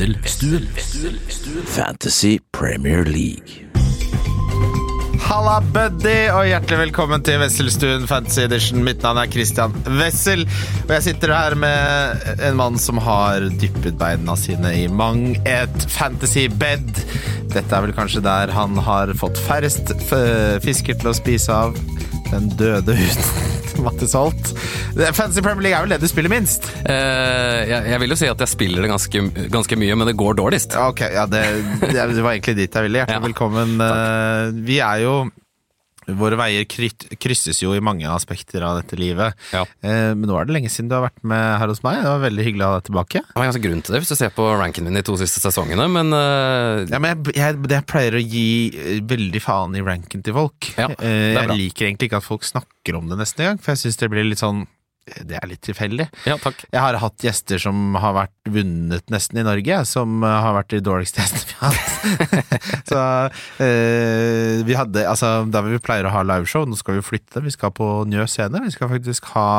Wesselstuen. Fantasy Premier League. Halla, buddy, og hjertelig velkommen til Wesselstuen Fantasy Edition. Mitt navn er Christian Wessel, og jeg sitter her med en mann som har dyppet beina sine i mang et fantasy-bed. Dette er vel kanskje der han har fått færrest fisker til å spise av. Den døde uten Mattis Holt. Fantasy Premier League er vel det du spiller minst? Uh, jeg, jeg vil jo si at jeg spiller det ganske, ganske mye, men det går dårligst. Ok, ja, det, det var egentlig dit jeg ville. Hjertelig Ja. velkommen. Uh, Vi er jo Våre veier krysses jo i mange aspekter av dette livet. Ja. Eh, Men nå er det lenge siden du har vært med her hos meg. Det var veldig hyggelig å ha deg tilbake. Det var ganske grunn til det hvis du ser på ranken min de to siste sesongene, men eh, Ja, men jeg, jeg, jeg pleier å gi eh, veldig faen i ranken til folk. Ja, jeg liker egentlig ikke at folk snakker om det neste gang, for jeg syns det blir litt sånn Det er litt tilfeldig. ja, takk. Jeg har hatt gjester som har vært vunnet nesten i Norge, som eh, har vært de dårligste gjestene vi har hatt. så eh, vi hadde Altså, da vi pleier å ha liveshow, nå skal vi flytte, vi skal på Njø scene. Vi skal faktisk ha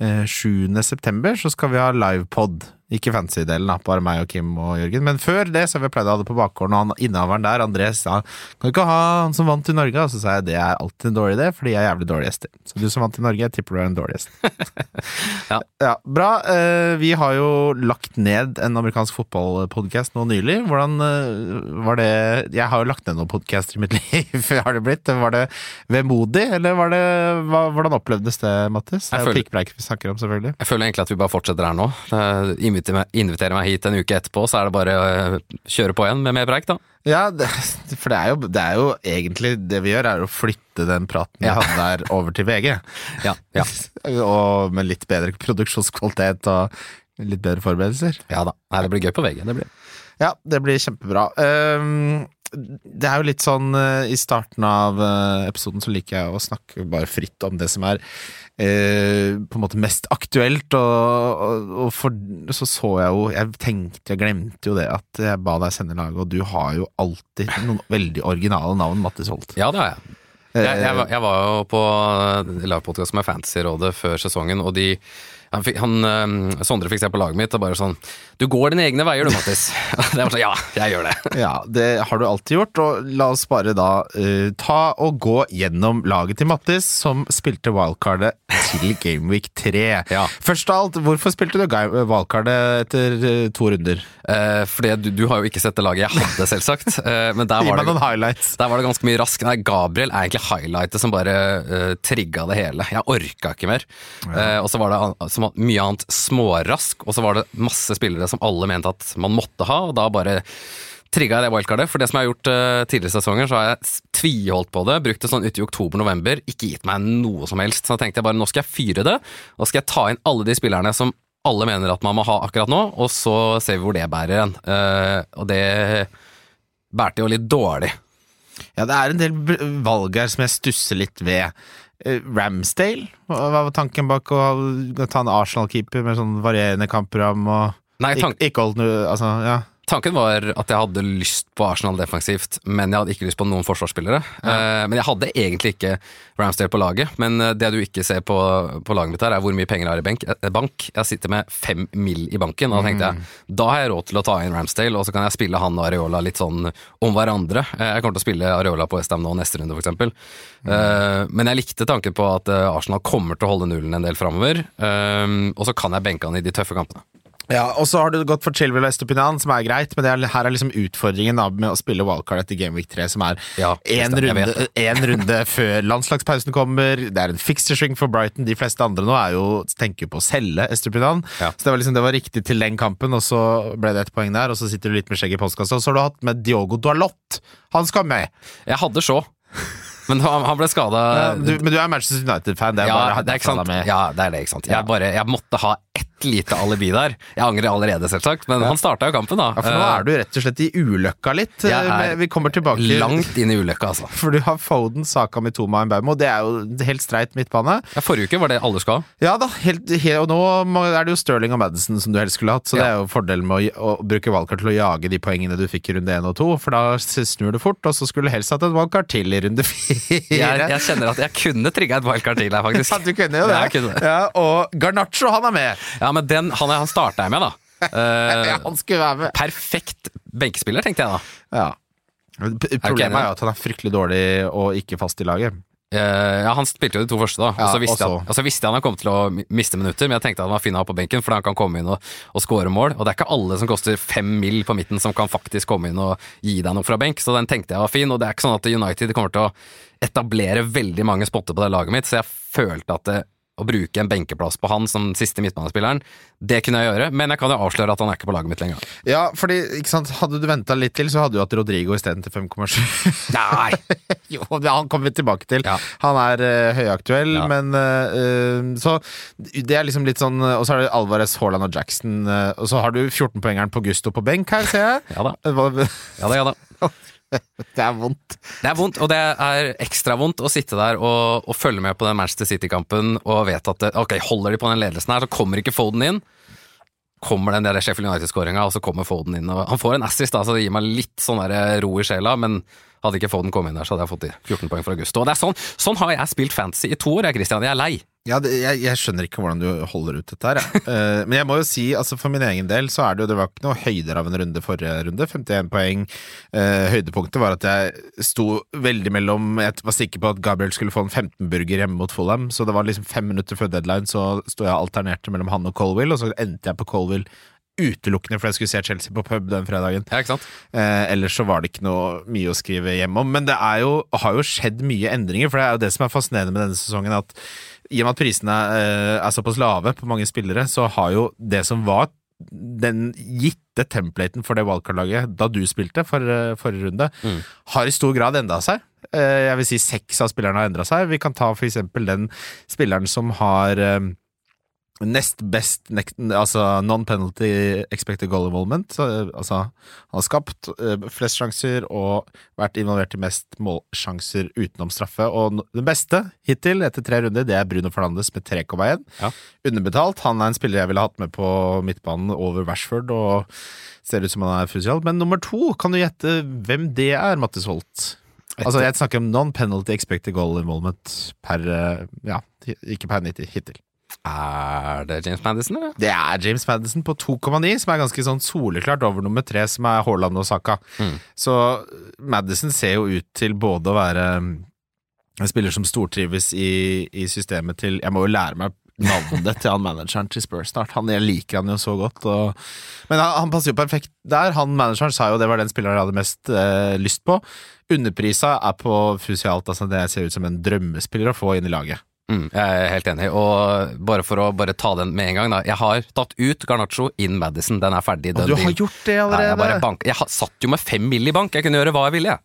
eh, 7. september, så skal vi ha livepod. Ikke fancy-delen, bare meg og Kim og Jørgen. Men før det så har vi pleid å ha det på bakgården, og han innehaveren der, André, sa kan du ikke ha han som vant i Norge? Og så sa jeg det er alltid en dårlig idé, fordi jeg er jævlig dårlig gjester. Så du som vant i Norge, jeg tipper du er en dårlig gjest. Ja. Ja, bra. Eh, Vi har jo lagt ned en amerikansk fotballpodkast nå nylig. Hvordan eh, var det Jeg har jo lagt ned noen podcaster i mitt liv, har det blitt. Var det vemodig, eller var det Hvordan opplevdes det, Mattis? Det er jo pikkpreik vi snakker om, selvfølgelig. Jeg føler egentlig at vi bare fortsetter her nå. Det meg, inviterer meg hit en uke etterpå, så er det bare å eh, kjøre på igjen med mer preik, da. Ja, det, for det er, jo, det er jo egentlig Det vi gjør, er å flytte den praten vi Ja. hadde der, over til VG. Ja, ja. Og med litt bedre produksjonskvalitet og litt bedre forberedelser. ja da. Nei, det blir gøy på VG. Det blir. Ja, det blir kjempebra. Ehm, det er jo litt sånn eh, I starten av eh, episoden så liker jeg å snakke bare fritt om det som er eh, på en måte mest aktuelt, og, og, og for, så så jeg jo Jeg tenkte, jeg glemte jo det at jeg ba deg sende laget, og du har jo alltid noen veldig originale navn, Mattis Holt. Ja, det har jeg. Jeg, jeg, jeg var jo på lagpodkast med Fantasyrådet før sesongen, og de han, han, eh, Sondre fikk se på laget mitt og bare sånn Du går dine egne veier du, Mattis. Det var sånn, ja, jeg gjør det. Ja, det har du alltid gjort, og la oss bare da uh, ta og gå gjennom laget til Mattis, som spilte wildcardet til Gameweek 3. Ja. Først av alt, hvorfor spilte du wildcardet etter uh, to runder? Uh, fordi du, du har jo ikke sett det laget jeg hadde, selvsagt. Uh, men der var, det, der var det ganske mye rask Nei, Gabriel er egentlig highlightet som bare uh, trigga det hele. Jeg orka ikke mer. Eh, og så var det som var mye annet smårask, og så var det masse spillere som alle mente at man måtte ha, og da bare trigga jeg det wildcardet. For det som jeg har gjort uh, tidligere sesonger, så har jeg tviholdt på det. Brukt det sånn uti oktober-november. Ikke gitt meg noe som helst. Så da tenkte jeg bare nå skal jeg fyre det, og skal jeg ta inn alle de spillerne som alle mener at man må ha akkurat nå, og så ser vi hvor det bærer igjen. Uh, og det bærte jo litt dårlig. Ja, det er en del valg her som jeg stusser litt ved. Eh, Ramsdale? Hva hva var tanken bak å ta en Arsenal-keeper med sånn varierende kampprogram og Nei, tank ikke, Ikke holdt noe Altså, ja. Tanken var at jeg hadde lyst på Arsenal defensivt, men jeg hadde ikke lyst på noen forsvarsspillere. Eh, men jeg hadde egentlig ikke Ramsdale på laget, men eh, det du ikke ser på, på laget mitt her, er hvor mye penger jeg har i bank. eh, bank. Jeg sitter med fem mill. i banken, og da tenkte jeg da har jeg råd til å ta inn Ramsdale, og så kan jeg spille han og Areola litt sånn om hverandre. Jeg kommer til å spille Areola på Westham nå neste runde, eksempel. Eh, men jeg likte tanken på at Arsenal kommer til å holde nullen en del framover, og så kan jeg benke han i de tøffe kampene. Ja, og så har du gått for Chilwell og Estupinan, som er greit, men det er, her er liksom utfordringen da, med å spille wildcard etter Gameweek 3, som er én ja, runde, en runde før landslagspausen kommer. Det er en fixture swing for Brighton. De fleste andre nå er jo, tenker på å selge Estupinan. Ja. Så det var liksom det var riktig til den kampen, og så ble det et poeng der, og så sitter du litt med skjegget i postkassa. Og så har du hatt med Diogo Dualot. Han skal med! Jeg hadde så. men han, ble skada. Ja, men du er Manchester United-fan. Det Ja, det sant. Ja, det er det, ikke sant. Jeg, bare, jeg måtte ha ett lite alibi der. Jeg angrer allerede, selvsagt, men han starta jo kampen, da. Ja, for nå er du rett og slett i ulykka litt. Jeg eh, er Vi kommer tilbake Eh, Langt inn i ulykka, altså. For du har Foden, Saka, Mitoma og Mbaumo. Det er jo helt streit midtbane. Ja, forrige uke var det alle skal ha. Ja da, helt, helt, og nå er det jo Sterling og Madison som du helst skulle hatt, så det er jo fordelen med å, å bruke valgkart til å jage de poengene du fikk i runde 1 og 2, for da snur det fort, og så skulle du helst hatt et valgkart til i runde 4. Jeg, jeg kjenner at jeg kunne trigga et valgkart til her, faktisk. Ja, du kunne jo det. Ja, kunne. Ja, og Garnaccio, han er med! Ja, men den, han, han starta jeg med, da. Eh, han skulle være med! perfekt benkespiller, tenkte jeg da. Ja. Problemet er jo at han er fryktelig dårlig og ikke fast i laget. Eh, ja, Han spilte jo de to første, da. Ja, og, så visste jeg, og så- visste jeg han kom til å miste minutter, men jeg tenkte at han var fin å ha på benken, for han kan komme inn og, og score mål. Og det er ikke alle som koster fem mil på midten som kan faktisk komme inn og gi deg noe fra benk, så den tenkte jeg var fin. Og det er ikke sånn at United kommer til å etablere veldig mange spotter på det laget mitt, så jeg følte at det, å bruke en benkeplass på han som siste midtbanespilleren, det kunne jeg gjøre, men jeg kan jo avsløre at han er ikke på laget mitt lenger. Ja, fordi, ikke sant, hadde du venta litt til, så hadde du hatt Rodrigo isteden til 5,7. Nei! jo, han kommer vi tilbake til. Ja. Han er uh, høyaktuell, Ja. men eh, Så det er liksom litt sånn Og så er det Alvarez, Haaland og Jackson, Uh, og så har du 14-poengeren på Gusto på benk her, ser jeg. Ja da. Ja da, ja da. Det er vondt. Det er vondt, og det er ekstra vondt å sitte der og, og følge med på den Manchester City-kampen og vet at det, ok, holder de på den ledelsen her, så kommer ikke Foden inn. Kommer den der Sheffield United-skåringa, og så kommer Foden inn. Og han får en assist, da, så det gir meg litt sånn der ro i sjela, men hadde ikke Foden kommet inn der, så hadde jeg fått de 14 poeng for August. Og det er sånn, sånn har jeg spilt fantasy i to år, jeg, Christian. Jeg er lei. Ja, det, jeg, jeg skjønner ikke hvordan du holder ut dette her. Ja. uh, men jeg må jo si, altså for min egen del, så er det jo Det var ikke noe høyder av en runde forrige runde. 51 poeng. Uh, høydepunktet var at jeg sto veldig mellom Jeg var sikker på at Gabriel skulle få en 15-burger hjemme mot Fulham, så det var liksom fem minutter før deadline, så sto jeg og alternerte mellom han og Colwill, og så endte jeg på Colwill utelukkende fordi jeg skulle se Chelsea på pub den fredagen. Ja? Eh, ellers så var det ikke noe mye å skrive hjem om. Men det er jo, har jo skjedd mye endringer, for det er jo det som er fascinerende med denne sesongen. At i og med at prisene eh, er såpass lave på mange spillere, så har jo det som var den gitte templaten for det wildcard-laget da du spilte for, eh, forrige runde, Mm. har i stor grad enda seg. Eh, jeg vil si seks av spillerne har endra seg. Vi kan ta for eksempel den spilleren som har Nest best altså non-penalty expected goal involvement. Eh, altså, han har skapt eh, flest sjanser og vært involvert i mest målsjanser utenom straffe. Og den beste hittil, etter tre runder, det er Bruno Fernandes med 3,1. Ja. Underbetalt. Han er en spiller jeg ville hatt med på midtbanen over Rashford, og ser ut som han er fusial. Men nummer to, kan du gjette hvem det er, Mattis Holt? Altså, jeg snakker om non-penalty expected goal involvement per eh, Ja, ikke per 90, hittil. Er det James Madison, eller? Det er James Madison på 2,9, som er ganske sånn soleklart over nummer tre, som er Haaland og Saka. Mm. Så Madison ser jo ut til både å være mm, en spiller som stortrives i, i systemet til Jeg må jo lære meg navnet til han manageren til Spurs snart. Han, jeg liker han jo så godt. Og, men han, han passer jo perfekt der. Han manageren sa jo det var den spilleren jeg hadde mest eh, lyst på. Underprisa er på Fusialt, altså det ser ut som en drømmespiller å få inn i laget. Mm, jeg er helt enig, og bare for å bare ta den med en gang, da. Jeg har tatt ut Garnaccio in Madison, den er ferdig. Og du har din. gjort det allerede? allerede! jeg, bare bank, jeg satt jo med fem mill. i bank, jeg kunne gjøre hva jeg ville, jeg.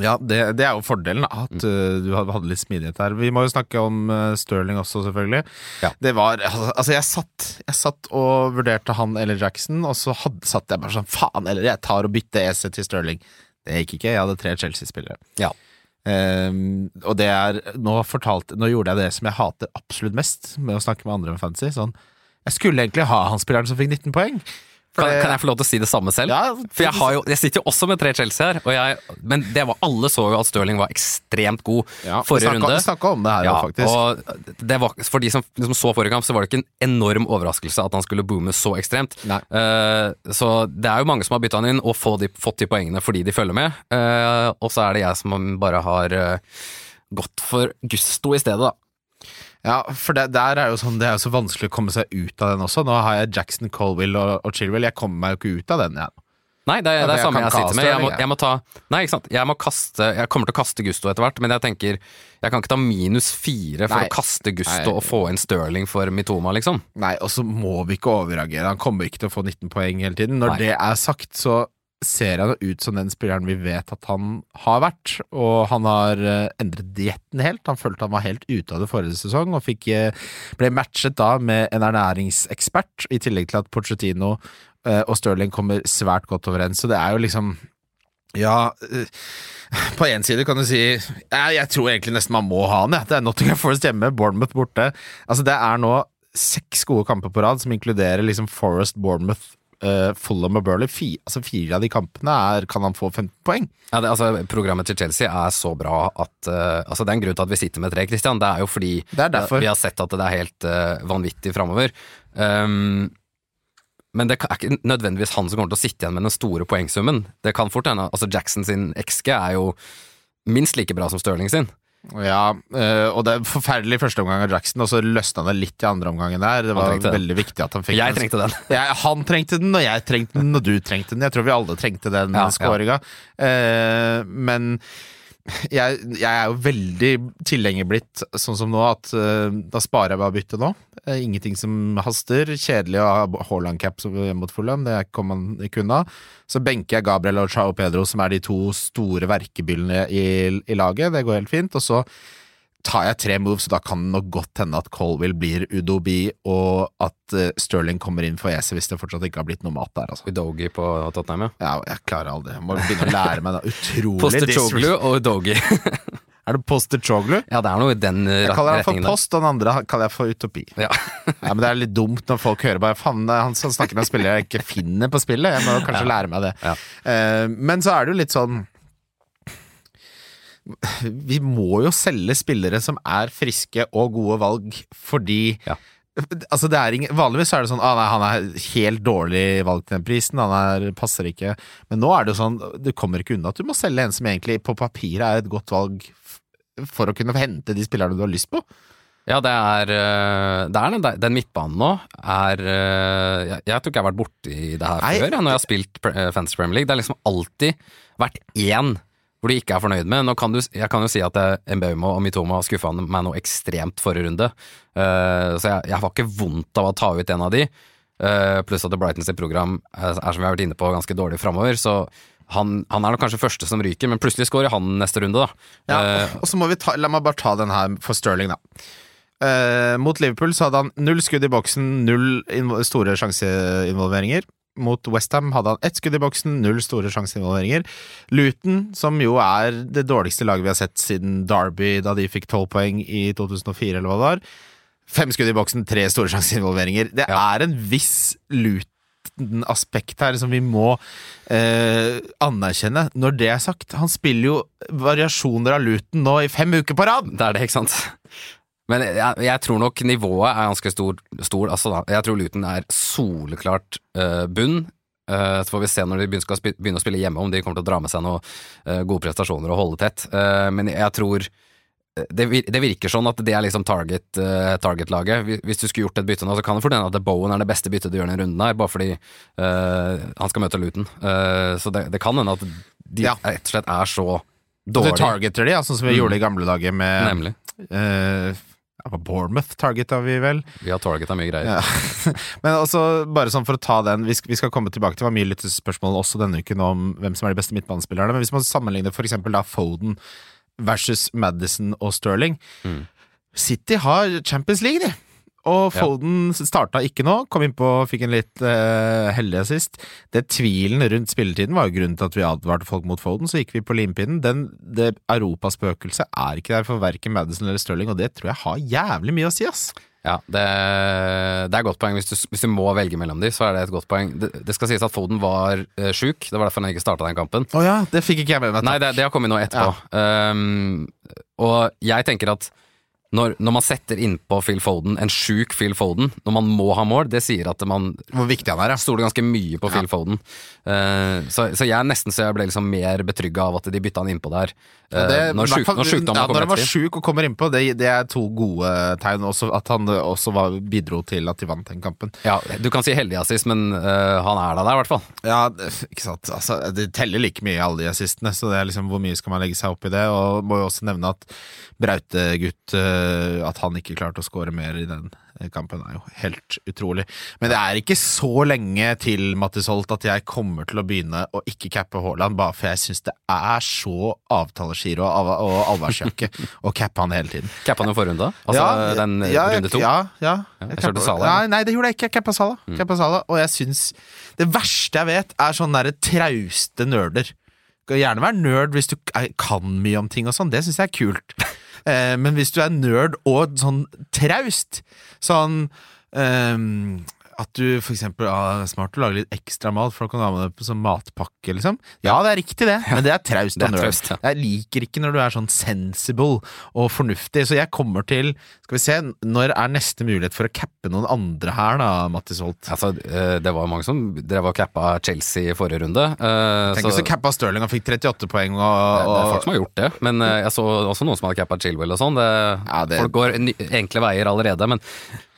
Ja, det, det er jo fordelen, at uh, du hadde litt smidighet her. Vi må jo snakke om uh, Sterling også, selvfølgelig. Ja. Det var Altså, altså, jeg satt Jeg satt og vurderte han eller Jackson, og så hadde, satt jeg bare sånn Faen, eller jeg tar og bytter EC til Sterling. Det gikk ikke. Jeg hadde tre Chelsea-spillere. Ja. Ehm, og det er nå, fortalte, nå gjorde jeg det som jeg hater absolutt mest med å snakke med andre om fantasy. Sånn, jeg skulle egentlig ha han spilleren som fikk 19 poeng. Kan, kan jeg få lov til å si det samme selv? Ja, For jeg, har jo, jeg sitter jo også med tre Chelsea her, og jeg, men det var, alle så jo at Stirling var ekstremt god Ja, forrige snakket- runde. Vi snakka om det her, Ja, ja, faktisk. og det var, for de som liksom så forrige kamp, så var det ikke en enorm overraskelse at han skulle boome så ekstremt. Eh, så det er jo mange som har bytta han inn og de, fått de poengene fordi de følger med. Uh, og så er det jeg som bare har uh, gått for Gusto i stedet, da. Ja, for det, der er jo sånn, det er jo så vanskelig å komme seg ut av den også. Nå har jeg Jackson, Colville og, og Chilwell. Jeg kommer meg jo ikke ut av den, jeg. Nei, det, er det jeg samme kan jeg sitter med. Jeg må, jeg. jeg må ta Nei, ikke sant. Jeg må kaste Jeg kommer til å kaste Gusto etter hvert, men jeg tenker Jeg kan ikke ta minus fire for Nei. å kaste Gusto Nei. og få inn Stirling for Mitoma, liksom. Nei, og så må vi ikke overreagere. Han kommer ikke til å få 19 poeng hele tiden. Når Nei. det er sagt, så ser han ut som den spilleren vi vet at han har vært. Og han har eh, endret dietten helt. Han følte han var helt ute av det forrige sesong, og fikk, eh, ble matchet da med en ernæringsekspert, i tillegg til at Pochettino eh, og Stirling kommer svært godt overens. Så det er jo liksom Ja, på én side kan du si jeg, Jeg tror egentlig nesten man må ha han. Det er Nottingham Forest hjemme, Bournemouth borte. Altså, det er nå seks gode kamper på rad, som inkluderer liksom Forest, Bournemouth, uh, Fulham og Burley. Fi, altså Fire av de kampene er, kan han få 15 poeng. Ja, det, altså, programmet til Chelsea er så bra at uh, altså, Det er en grunn til at vi sitter med tre, Christian. Det er jo fordi er vi har sett at det er helt uh, vanvittig framover. Um, men det er ikke nødvendigvis han som kommer til å sitte igjen med den store poengsummen. Det kan fort hende altså Jackson sin XG er jo minst like bra som Stirling sin. Ja, øh, og det er forferdelig første omgang av Jackson, og så løsna det litt i andre omgangen der. Det var den. veldig viktig at han fikk Jeg trengte den. Jeg, han trengte den, og jeg trengte den, og du trengte den. Jeg tror vi alle trengte den Ja, skåringa. Ja. men jeg, jeg er jo veldig tilhenger blitt, sånn som nå, at uh, da sparer jeg ved å bytte nå. Eh, ingenting som haster. Kjedelig å ha Haaland-cap mot Fulham, det kom man ikke unna. Så benker jeg Gabriel og Chao Pedro, som er de to store verkebyllene i, i laget. Det går helt fint. Og så tar jeg tre moves, og da kan det nok godt hende at Colville blir Udobi, og at uh, Sterling kommer inn for Ese hvis det fortsatt ikke har blitt noe mat der, altså. Udogi på Tottenham, ja. Ja, jeg klarer aldri. Jeg må begynne å lære meg det. Utrolig Poster-Choglu og Udogi. Er det Poster Choglu? ja, det er noe i den retningen. Jeg kaller han for. Post, og den andre kaller jeg for Utopi. Ja. Ja, men Det er litt dumt når folk hører bare Faen, det er han som snakker med spillere jeg ikke finner på spillet. Jeg må kanskje lære meg det. Ja. Uh, men så er det jo litt sånn Vi må jo selge spillere som er friske og gode valg, fordi Ja. Altså er ingen, Vanligvis er det sånn ah, nei, han er helt dårlig valgt til den prisen, han er, passer ikke. Men nå er det jo sånn, du kommer ikke unna at du må selge en som egentlig på papiret er et godt valg for å kunne hente de spillerne du har lyst på. Ja, det er, øh, det er den, den midtbanen nå er øh, jeg, jeg tror ikke jeg har vært borti det her før, jeg, når jeg har spilt øh, Fantasy Premier League. Det har liksom alltid vært én hvor du ikke er fornøyd med. Nå kan du, jeg kan jo si at Mbeumo og Mitoma skuffa meg noe ekstremt forrige runde, uh, så jeg, jeg har ikke vondt av å ta ut en av de. Uh, pluss at Brightons sitt program er, er, som vi har vært inne på, ganske dårlig framover. Så han, han er nok kanskje første som ryker, men plutselig scorer han neste runde, da. Ja, uh, og så må vi ta, La meg bare ta den her for Sterling, da. Mot Liverpool så hadde han null skudd i boksen, null store sjanseinvolveringer. Mot Westham hadde han ett skudd i boksen, null store sjanseinvolveringer. Luton, som jo er det dårligste laget vi har sett siden Derby, da de fikk tolv poeng i 2004, eller hva det var. Fem skudd i boksen, tre store sjanseinvolveringer. Det Ja. er en viss Luton-aspekt her som vi må eh, anerkjenne. Når det er sagt, han spiller jo variasjoner av Luton nå i fem uker på rad! Det er det, ikke sant? Men jeg, jeg tror nok nivået er ganske stor. stor altså da, jeg tror Luton er soleklart uh, bunn. Uh, så får vi se når de begynner, begynne å spille hjemme, om de kommer til å dra med seg noen uh, gode prestasjoner og holde tett. Eh, men jeg tror eh, det, vir- det virker sånn at det er liksom target, eh, target-laget. Hvis- Hvis du skulle gjort et bytte nå, så kan det fort at Bowen er det beste byttet du gjør denne runden her, bare fordi eh, han skal møte Luton. Eh, så det, det kan hende at de Ja. rett og slett er så Du targeter de, ja, sånn som vi Mm. gjorde i gamle dager med Nemlig. eh, på Bournemouth targeta vi vel. Vi har targeta mye greier. Ja. Men også, bare sånn for å ta den Vi skal, komme tilbake til det var mye lyttespørsmål også denne uken om hvem som er de beste midtbanespillerne. Men hvis man sammenligner eksempel da Foden versus Madison og Sterling Mm. City har Champions League, de. Og Ja. Foden starta ikke nå, kom innpå, fikk en litt uh, heldig assist. Det Tvilen rundt spilletiden var jo grunnen til at vi advarte folk mot Foden, så gikk vi på limpinnen. Den, det europaspøkelset er ikke der for verken Madison eller Stirling, og det tror jeg har jævlig mye å si, ass. Ja, det, det er et godt poeng. Hvis du, hvis du må velge mellom de, så er det et godt poeng. Det, det skal sies at Foden var uh, sjuk, det var derfor han ikke starta den kampen. Å ja, det fikk ikke jeg med meg. Nei, det, det har kommet nå etterpå. Um, og jeg tenker at når, når man setter innpå Phil Foden, en sjuk Phil Foden, når man må ha mål, det sier at man Hvor viktig han er, ja. stoler ganske mye på Phil Foden. Uh, så, så jeg er nesten så jeg ble liksom mer betrygga av at de bytta han innpå der. Uh, Det, når, i hvert sjuk, når sjukdommen ja, kommer når han var etter. sjuk og kommer innpå, det, det er to gode tegn. Også, at han også var, bidro til at de vant den kampen. Ja, du kan si heldig assist, men uh, han er da der, i hvert fall. Ja, ikke sant. Altså, det teller like mye, alle de assistene, så det er liksom hvor mye skal man legge seg opp i det? Og må jo også nevne at Braute-gutt eh, At han ikke klarte å score mer i den eh, kampen, er jo helt utrolig. Men det er ikke så lenge til, Mattis Holt, at jeg kommer til å begynne å ikke cappe Haaland, bare for jeg syns det er så avtaleskier og, og allværsjakke å cappe han hele tiden. Cappa han jo forrige runde? Altså den uh, ja, runde to? Ja, ja. jeg jeg Salah, Mm. Nei, nei, det gjorde jeg ikke. Jeg cappa Sala. Mm. Sala. Og jeg syns Det verste jeg vet, er sånne derre trauste nerder. Gjerne være nerd hvis du kan mye om ting og sånn, det syns jeg er kult. Eh, men hvis du er nerd og sånn traust, sånn ehm, At du for eksempel ah, smart å lage litt ekstra mat, for da kan du ha med det på sånn matpakke, liksom. Ja, det er riktig det, men det er traust er og nerd. ja. Jeg liker ikke når du er sånn sensible og fornuftig, så jeg kommer til Skal vi se, når er neste mulighet for å cappe noen andre her, da, Mattis Holt? Altså, eh, det var mange som drev og cappa Chelsea i forrige runde. eh, Tenk hvis du cappa Stirling og fikk 38 poeng og, det, det er folk som har gjort det, men eh, jeg så også noen som hadde cappa Chilwell og sånn. Ja, det- Folk går enkle veier allerede, men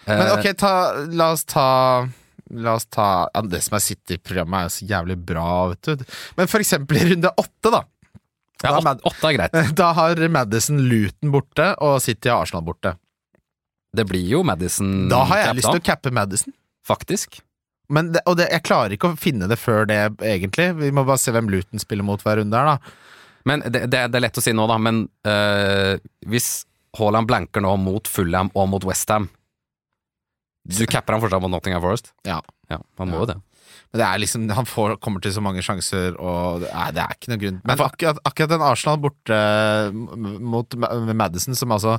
Men ok, ta, la oss ta La oss ta ja, Det som er City-programmet, er jo så jævlig bra, vet du. Men for eksempel i runde åtte, da. ja, da åtte, er greit. Da har Madison Luton borte, og City har Arsenal borte. Det blir jo Madison Da har jeg cap, lyst til å cappe Madison. Faktisk. Men det, og det, jeg klarer ikke å finne det før det, egentlig. Vi må bare se hvem Luton spiller mot hver runde her, da. Men det, det, det er lett å si nå, da. Men øh, hvis Haaland blanker nå mot Fulham og mot Westham Du capper han fortsatt mot Nottingham Forest? Ja. Ja, han må jo det. Men det er liksom, han får, kommer til så mange sjanser, og det er, det er ikke noen grunn. Men akkurat, akkurat den Arsenal borte mot Madison, som altså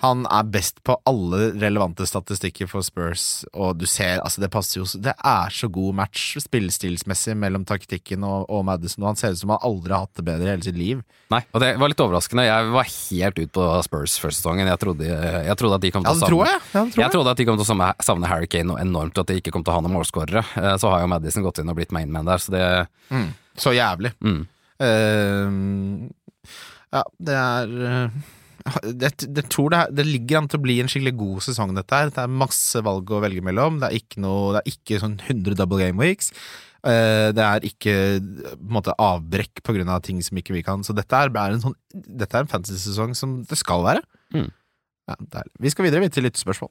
Han er best på alle relevante statistikker for Spurs, og du ser altså Det passer jo så- Det er så god match spillestilsmessig mellom taktikken og, og Madison, og han ser ut som han aldri har hatt det bedre i hele sitt liv. Nei, og det var litt overraskende. Jeg var helt ut på Spurs før sesongen. Jeg trodde, jeg trodde at de kom til å tror jeg. Ja, Jeg trodde at de kom til å savne, savne Harry Kane noe enormt, og at de ikke kom til å ha noen målskårere. Eh, Så har jo Madison gått inn og blitt mainman der, så det Mm, så jævlig. mm. Uh, ja, det er eh, det, jeg tror det, det ligger an til å bli en skikkelig god sesong, dette her. Det er masse valg å velge mellom. Det er ikke, noe, det er ikke sånn 100 double game weeks. Eh, det er ikke på en måte avbrekk på grunn av ting som ikke vi kan. Så dette er, er en sånn Dette er en fantasy-sesong som det skal være. Mm. Ja. Vi skal videre vi, til lyttespørsmål.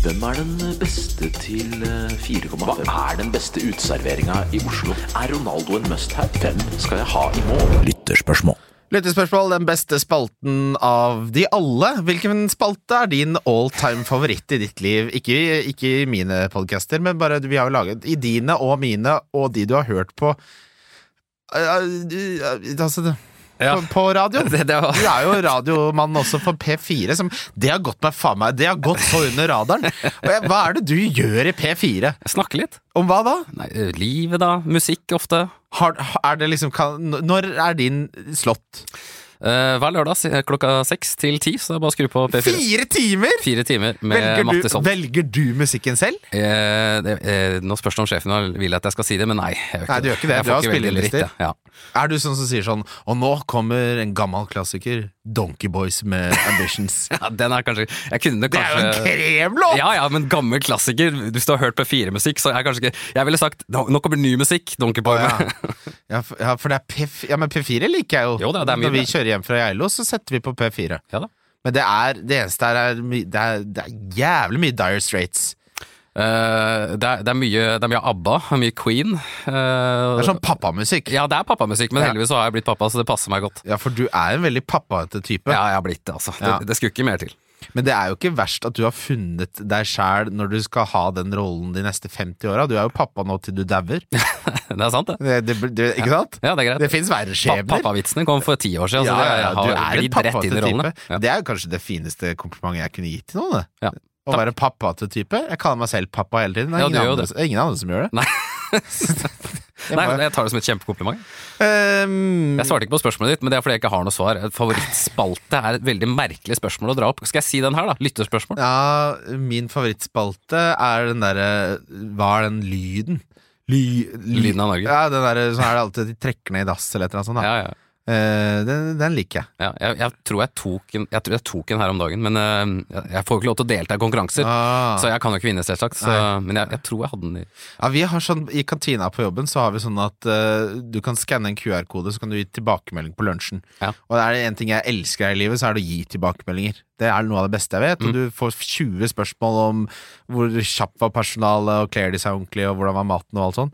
Hvem er den beste til eh, 4,5? Hva er den beste uteserveringa i Oslo? Er Ronaldo en must-have? Hvem skal jeg ha i mål? Lytterspørsmål. Lyttespørsmål, den beste spalten av de alle. Hvilken spalte er din all time favoritt i ditt liv? Ikke, ikke mine podcaster, men bare vi har jo laget i dine og mine, og de du har hørt på eh, eh, Altså, det- Ja. på, på radioen. Det, det var, Du er jo radiomann også for P4, som Det har gått meg faen meg Det har gått så under radaren. Og jeg, hva er det du gjør i P4? Snakke litt. Om hva da? Nei, livet, da. Musikk, ofte. Har, er det liksom kan, Når er din slått? Eh, hver lørdag klokka seks til ti, så det er bare å skru på P4. Fire timer?! Fire timer med Velger du, Mattis velger du musikken selv? Eh, det, eh, nå spørs det om sjefen vil at jeg skal si det, men nei. Jeg Nei, du gjør ikke det. Du har spillelister. Ja. Er du sånn som sier sånn Og nå kommer en gammel klassiker, Donkey Boys med Ambitions. Ja, den er kanskje kunne Det er jo en kanskje kremlåt! ja, ja, men gammel klassiker. Hvis du har hørt P4-musikk, så er kanskje ikke Jeg ville sagt nå kommer ny musikk. Donkey Boy. Ja. Ja, ja, for det er P4 Ja, men P4 liker jeg jo. Jo da, det er mye Når vi kjører hjem fra Geilo, så setter vi på P4. Ja da. Men det er det eneste her er, det er, det er jævlig mye Dire Straits. Eh, det, er, det, er mye, det er mye ABBA, mye Queen. Uh, Det er sånn pappamusikk. Ja, det er pappamusikk, men Ja. heldigvis har jeg blitt pappa, så det passer meg godt. Ja, for du er en veldig pappaete type. Ja, jeg har blitt det, altså. Ja. Det, det skulle ikke mer til. Men det er jo ikke verst at du har funnet deg sjæl når du skal ha den rollen de neste 50 åra. Du er jo pappa nå til du dauer. Det er sant, det. Det, det, det, ikke sant? Ja, det er greit. Det fins verre Pa skjebner. Pappavitsene kom for ti år siden, Ja, ja, ja, du er en pappa rollene. type. Ja. Det er jo kanskje det fineste komplimentet jeg kunne gitt til noen. Ja. Å Takk. være til type. Jeg kaller meg selv pappa hele tiden. Det er Ja, ingen, andre, det ingen andre som gjør det. Nei. Jeg Nei, jeg tar det som et kjempekompliment. Um, Jeg svarte ikke på spørsmålet ditt, men det er fordi jeg ikke har noe svar. Favorittspalte er et veldig merkelig spørsmål å dra opp. Skal jeg si den her, da? Lyttespørsmål. ja, min favorittspalte er den derre Hva er den lyden? Ly, ly, Lyden av Norge. Ja, den der, sånn er det alltid de trekker ned i dass eller et eller annet sånt. Da. Ja, ja. Eh, den, den liker jeg. ja jeg, jeg tror jeg tok en Jeg tror jeg tok en her om dagen, men uh, jeg- får jo ikke lov til å delta i konkurranser. Ah. Så jeg kan jo ikke vinne, selvsagt. Så, men jeg, tror jeg hadde den i Ja, vi har sånn, I kantina på jobben så har vi sånn at uh, du kan skanne en QR-kode, så kan du gi tilbakemelding på lunsjen. Ja. Og er det én ting jeg elsker her i livet, så er det å gi tilbakemeldinger. Det er noe av det beste jeg vet. Og Mm. du får 20 spørsmål om hvor kjapt var personalet, og kler de seg ordentlig, og hvordan var maten, og alt sånn.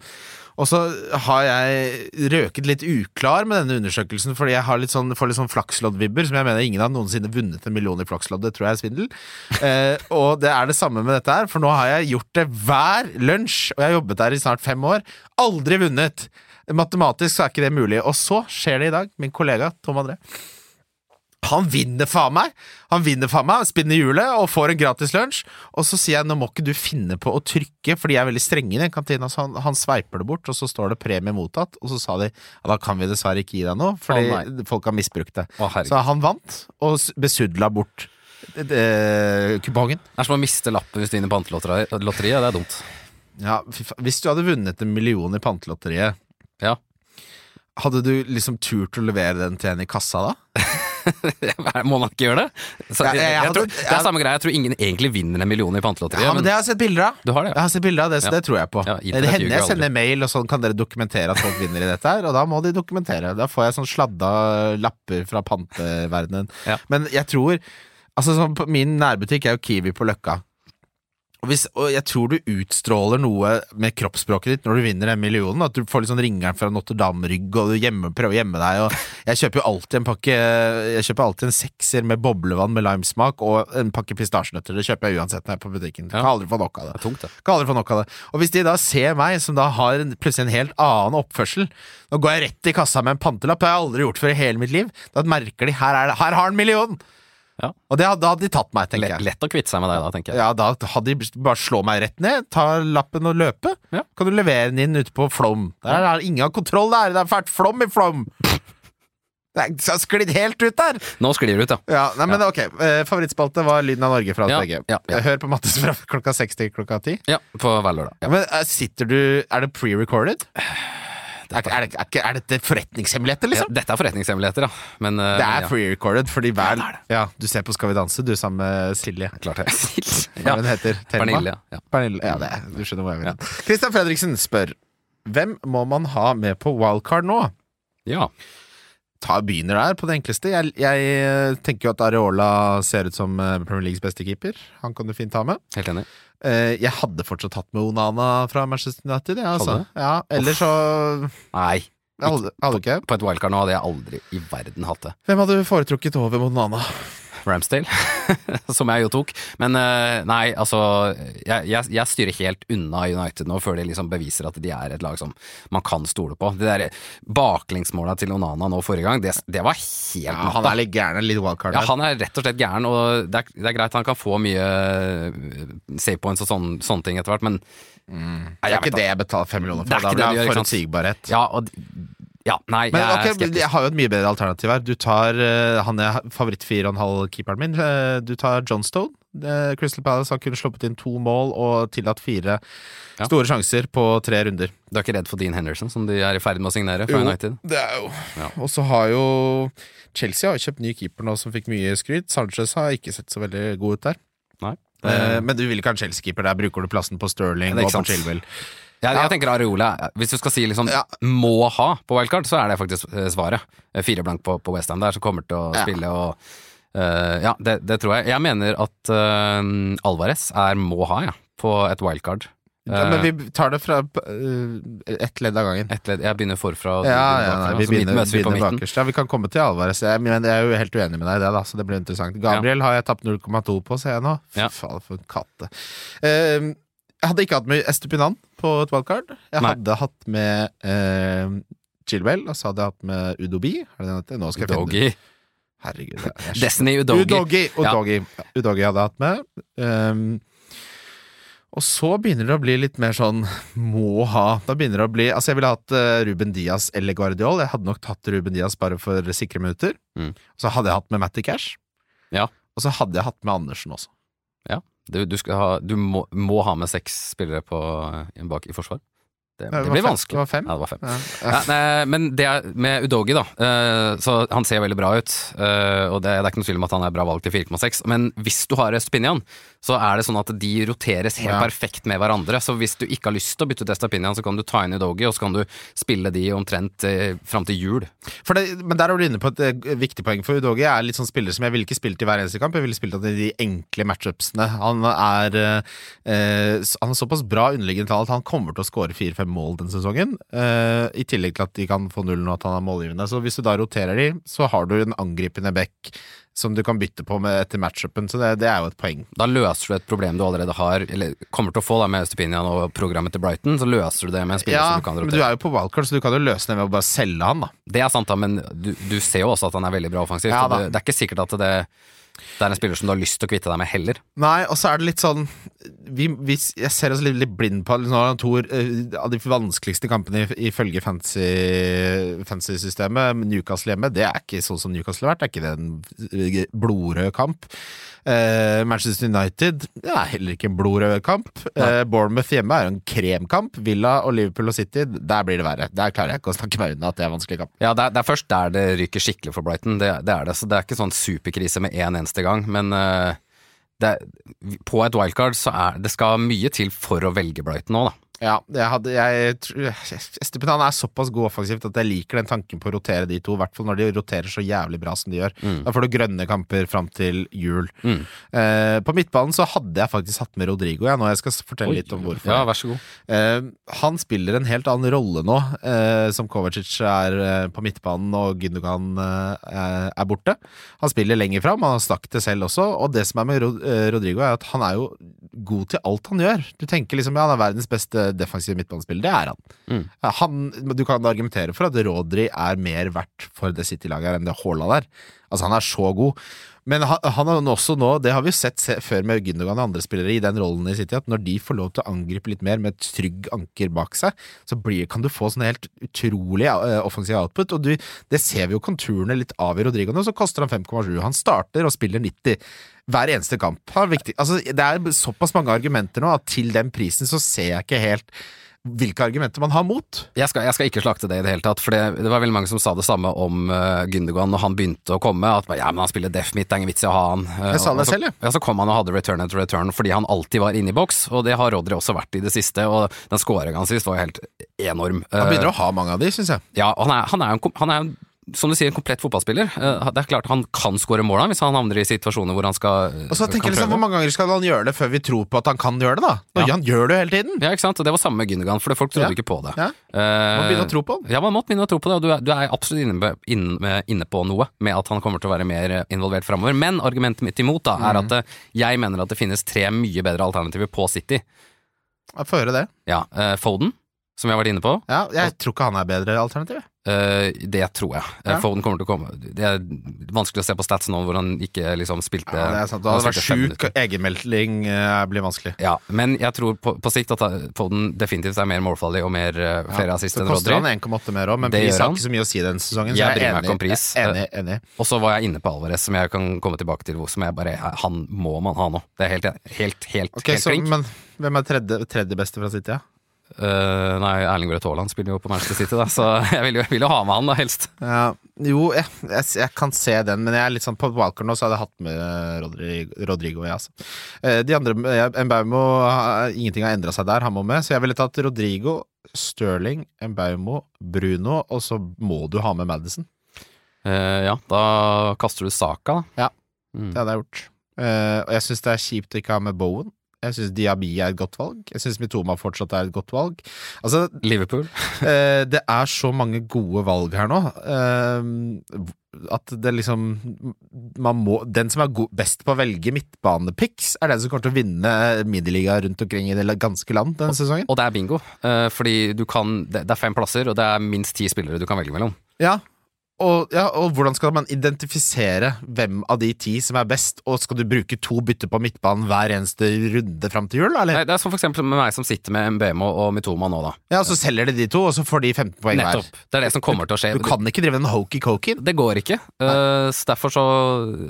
Og så har jeg røket litt uklar med denne undersøkelsen, fordi jeg har litt sånn, får litt sånn flakslodd-vibber, som jeg mener ingen har noensinne vunnet en million i flakslodd. Det tror jeg er svindel. Eh, og det er det samme med dette her, for nå har jeg gjort det hver lunsj, og jeg har jobbet der i snart fem år. Aldri vunnet! Matematisk så er ikke det mulig. Og så skjer det i dag. Min kollega Tom André Han vinner faen meg! Han vinner faen meg, spinner hjulet og får en gratis lunsj. Og så sier jeg nå må ikke du finne på å trykke, for de er veldig strenge i den kantina. Så han, han sveiper det bort, og så står det premie mottatt. Og så sa de ja, da kan vi dessverre ikke gi deg noe, fordi oh, folk har misbrukt det. Oh, så han vant, og besudla bort kupongen. Det er som å miste lappen hvis du vinner pantelotteriet. Det er dumt. Ja. Hvis du hadde vunnet en million i pantelotteriet, Ja. hadde du liksom turt å levere den til en i kassa da? Må man ikke gjøre det? Så, jeg, jeg- jeg tror, det er samme greie. Jeg tror ingen egentlig vinner en million i pantelotteriet. Ja, men det har jeg sett bilder av. Du har det, ja. Jeg har sett bilder av det, så det tror jeg på. Ja, det hender jeg sender mail, og sånn kan dere dokumentere at folk vinner i dette her, og da må de dokumentere. Da får jeg sånn sladda lapper fra panteverdenen. Ja. Men jeg tror Altså sånn, Min nærbutikk er jo Kiwi på Løkka. Og, hvis, og jeg tror du utstråler noe med kroppsspråket ditt når du vinner den millionen. At du får litt sånn ringeren fra Notre-Dame-rygg, og du gjemme, prøver å gjemme deg. Og jeg kjøper jo alltid en pakke Jeg kjøper alltid en sekser med boblevann med limesmak og en pakke pistasjenøtter. Det kjøper jeg uansett når jeg er på butikken. Kan aldri få nok av det. det tungt, det. Kan aldri få nok av det. Og hvis de da ser meg, som da har en, plutselig en helt annen oppførsel Nå går jeg rett i kassa med en pantelapp, det har jeg aldri gjort før i hele mitt liv. Da merker de her, er det, her har han millionen million! Ja. Og det, hadde- hadde de tatt meg, tenker jeg. lett å kvitte seg med deg da, tenker jeg. Ja, da hadde de bare slå meg rett ned, ta lappen og løpe. Ja. Kan du levere den inn ute på Flom. Der er det ingen kontroll der, det er fælt flom i Flom! Det så sklidd helt ut der! Nå sklir det ut, ja. Ja, nei, men ok, eh, Favorittspalte var Lyden av Norge fra Ja, VG. ja, ja. Hør på Mattes fra klokka seks til klokka ti. Ja, På hver lørdag. Ja, men eh, sitter du Er det pre-recorded? Er, er, er, er dette forretningshemmeligheter, Ja, liksom? dette er forretningshemmeligheter, ja. Men uh, Det er ja. pre-recorded, fordi hver det er det. Ja, du ser på Skal vi danse, du sammen med Silje. Klart det. Hva hun heter? Pernille, ja. ja. Pernille, ja, det er, du skjønner hvor jeg vil. Christian Fredriksen spør Hvem må man ha med på wildcard nå? ja. Ta Begynner der, på det enkleste. Jeg, jeg eh, tenker jo at Areola ser ut som eh, Premier Leagues beste keeper. Han kan du fint ha med. Helt enig. Eh, Jeg hadde fortsatt hatt med Onana fra Manchester United. Ja, altså. Ja, Eller så Nei. hadde, hadde på. På et wildcard nå hadde jeg aldri i verden hatt det. Hvem hadde du foretrukket over Onana? Ramsdale, som jeg jo tok. Men eh, nei, altså jeg, jeg, jeg styrer helt unna United nå, før de liksom beviser at de er et lag som man kan stole på. Det der baklengsmåla til Onana nå forrige gang, det, det var helt Ja, han er litt gæren, litt wildcard Ja, han er rett og slett gæren, og det er, det er greit han kan få mye eh, save points og sånne, sånne ting etter hvert, men Nei, Det er ikke det jeg betaler fem millioner Det er for. Da det blir det forutsigbarhet. Ja, og ja, nei, Men jeg okay, jeg har jo et mye bedre alternativ her. Du tar uh, Han er favoritt-4,5-keeperen min. Uh, Du tar John Stone. Uh, Crystal Palace har kun sluppet inn to mål og tillatt fire Ja. store sjanser på tre runder. Du er ikke redd for Dean Henderson, som de er i ferd med å signere fra United? det er jo Ja. Og så har jo Chelsea har jo kjøpt ny keeper nå som fikk mye skryt. Sanchez har ikke sett så veldig god ut der. Nei. Eh, men du vil ikke ha en Chelsea-keeper. Der bruker du plassen på Sterling er og på. Chilwell. Jeg, jeg tenker Areola, hvis du skal si liksom må ha på wildcard, så er det faktisk eh, svaret. Eh, Fire blank på, på Westham der, som kommer til å spille og uh, Ja, det, det tror jeg. Jeg mener at uh, Alvarez er må ha, ja, på et wildcard. Ja, men vi tar det fra ett ledd av gangen. Et ledd, jeg begynner forfra. Ja, ja, nei, vi begynner, vi begynner bakerst. Ja, vi kan komme til Alvarez. Jeg, men jeg er jo helt uenig med deg i det, da, så det blir interessant. Gabriel har jeg tapt 0,2 på, ser jeg nå. Fy faen, for en katte. Uh, jeg hadde ikke hatt med Estupinan på et wildcard. Jeg Nei. hadde hatt med eh, Chilwell, og så hadde jeg hatt med Udobi. Er det den heter? Nå skal jeg finne Udogi. Herregud. er Destiny Udogi. Udogi. Ja. Udogi. Udogi hadde jeg hatt med. Um, og så begynner det å bli litt mer sånn må ha. Da begynner det å bli Altså, jeg ville hatt eh, Ruben Diaz eller Guardiol. Jeg hadde nok tatt Ruben Diaz bare for sikre minutter. Mm. Så hadde jeg hatt med Matty Cash. Ja. Og så hadde jeg hatt med Andersen også. Du, du, skal ha, du må, må ha med seks spillere på, eh, bak i forsvar. Det, det, det blir vanskelig. Det var fem. Ja, det var fem. Ja. Ja, nei, men det er med Udogi, da. eh, så han ser veldig bra ut. eh, og det, det er ikke noe tvil om at han er bra valg til 4,6. Men hvis du har Estupinian, så er det sånn at de roteres helt Ja. perfekt med hverandre. Så hvis du ikke har lyst til å bytte ut Estapinian, så kan du ta inn Udogi, og så kan du spille de omtrent eh, fram til jul. For det, men der er du inne på et eh, viktig poeng, for Udogi er litt sånn spiller som jeg ville ikke spilt i hver eneste kamp. Jeg ville spilt han i de enkle matchupsene. Han er, eh, eh, han er såpass bra underliggende tall at han kommer til å skåre fire-fem mål den sesongen. eh, I tillegg til at de kan få nullen og at han er målgivende. Så hvis du da roterer de, så har du en angripende back som du kan bytte på med etter matchupen, så det, det er jo et poeng. Da løser du et problem du allerede har, eller kommer til å få da med Stupinian og programmet til Brighton. Så løser du det med en spiller Ja, som du kan rotere. men du er jo på wildcard, så du kan jo løse det med å bare selge han, da. Det er sant, da, men du, du ser jo også at han er veldig bra offensivt. Ja, det, det er ikke sikkert at det, det er en spiller som du har lyst til å kvitte deg med heller. Nei, og så er det litt sånn vi, vi, Jeg ser oss litt, litt blind på han to eh, av de vanskeligste kampene ifølge fantasy- fantasy-systemet. Newcastle hjemme, det er ikke sånn som Newcastle har vært. Det er ikke en blodrød kamp. Eh, Manchester United det er heller ikke en blodrød kamp. Eh, Bournemouth hjemme er en kremkamp. Villa og Liverpool og City, der blir det verre. Der klarer jeg ikke å snakke meg unna at det er en vanskelig kamp. Ja, det er, det er først der det ryker skikkelig for Brighton. Det, det er det. Så det er ikke sånn superkrise med én eneste gang. Men eh, det, på et wildcard så er det skal mye til for å velge Brighton nå, da. Ja, jeg hadde jeg, Estepan er såpass god offensivt at jeg liker den tanken på å rotere de to. I hvert fall når de roterer så jævlig bra som de gjør. Da får du grønne kamper fram til jul. Mm. Eh, på midtbanen så hadde jeg faktisk hatt med Rodrigo, jeg, nå jeg skal fortelle litt om hvorfor. Ja, vær så god. Eh, han spiller en helt annen rolle nå, eh, som Kovacic er eh, på midtbanen og Gündogan eh, er borte. Han spiller lenger fram, han har snakket det selv også. Og det som er med Rod eh, Rodrigo, er at han er jo god til alt han gjør. Du tenker liksom ja, han er verdens beste defensive midtbanespiller. Det er han. Mm. Han. Du kan argumentere for at Rodri er mer verdt for det City-laget enn det Haaland er. Altså, han er så god. Men han, han også nå, det har vi jo sett se, før med Gündogan og andre spillere i den rollen i City, at når de får lov til å angripe litt mer med et trygg anker bak seg, så blir, kan du få sånn helt utrolig eh, offensiv output. Og du, det ser vi jo konturene litt av i Rodrigo nå, så koster han 5,7. Han starter og spiller 90 hver eneste kamp. Altså, det er såpass mange argumenter nå at til den prisen så ser jeg ikke helt hvilke argumenter man har mot. Jeg skal, jeg skal ikke slakte det i det hele tatt, for det, det var veldig mange som sa det samme om uh, Gündogan når han begynte å komme. At ja, men han spiller def mitt, det er ingen vits i å ha han. Uh, Jeg sa det så, selv, ja. Ja, så kom han og hadde return etter return fordi han alltid var inne i boks, og det har Rodri også vært i det siste. Og den scoringa hans sist var jo helt enorm. Han Uh, begynner å ha mange av de, syns jeg. ja, han er, han er en, han er, jo, som du sier, en komplett fotballspiller. Uh, det er klart han kan skåre mål hvis han havner i situasjoner hvor han skal Og så tenker jeg liksom. Hvor mange ganger skal han gjøre det før vi tror på at han kan gjøre det, da? Når Ja. han gjør det jo hele tiden. Ja, ikke sant? Og det var samme med Gündogan, for folk trodde Ja. ikke på det. Ja. Man begynner å tro på han. Ja, man måtte begynne å tro på det, og du er, du er absolutt inne, inne, inne på noe med at han kommer til å være mer eh, involvert framover. Men argumentet mitt imot da, Mm. er at eh, jeg mener at det finnes tre mye bedre alternativer på City. Få høre det. Ja, eh, Foden, som vi har vært inne på. Ja, jeg tror ikke han er bedre alternativ. jeg. eh, det tror jeg. Ja. Foden kommer til å komme Det er vanskelig å se på stats nå hvor han ikke liksom spilte Ja, det er sant. Du hadde vært sjuk, egenmelding uh, blir vanskelig. Ja, men jeg tror på, på sikt at eh, Foden definitivt er mer målfarlig og mer uh, flere assist Så koster han 1,8 mer òg, men Det pris har ikke så mye å si den sesongen. Så Jeg jeg, bryr er meg ikke om enig. pris. Enig, enig. Og så var jeg inne på Alvarez, som jeg kan komme tilbake til, som jeg bare Han må man ha nå. Det er helt, helt, helt, Ok, helt så. Men hvem er tredje, tredje beste fra City? Ja? Eh, nei, Erling Braut Haaland spiller jo på Manchester City, da, så jeg vil jo, vil jo ha med han, da, helst. Ja, jo, jeg, jeg, jeg kan se den, men jeg er litt sånn på Walker nå, så hadde jeg hatt med Rodrigo, Rodrigo ja, altså. Eh, De andre, Embaumo ingenting har endra seg der, han må med, så jeg ville tatt Rodrigo, Sterling, Embaumo, Bruno, og så må du ha med Madison. Uh, ja, da kaster du Saka, da. Ja. Mm. Det hadde jeg gjort. Eh, og jeg syns det er kjipt å ikke ha med Bowen. Jeg syns Diaby er et godt valg. Jeg syns Mitoma fortsatt er et godt valg. Altså, Liverpool. Eh, det er så mange gode valg her nå. eh, at det liksom man må, Den som er god, best på å velge midtbanepicks, er den som kommer til å vinne middelliga rundt omkring i det ganske land denne sesongen. Og det er bingo, eh, fordi du kan det, det er fem plasser, og det er minst ti spillere du kan velge mellom. Ja, og, ja, og hvordan skal man identifisere hvem av de ti som er best, og skal du bruke to bytter på midtbanen hver eneste runde fram til jul, eller? Nei, det er som for eksempel med meg som sitter med MBM og Mitoma nå, da. Ja, og så selger de de to, og så får de 15 poeng hver. Nettopp. Det er det som kommer til å skje. Du kan ikke drive en hokey-cokey. Det går ikke. Uh, så derfor så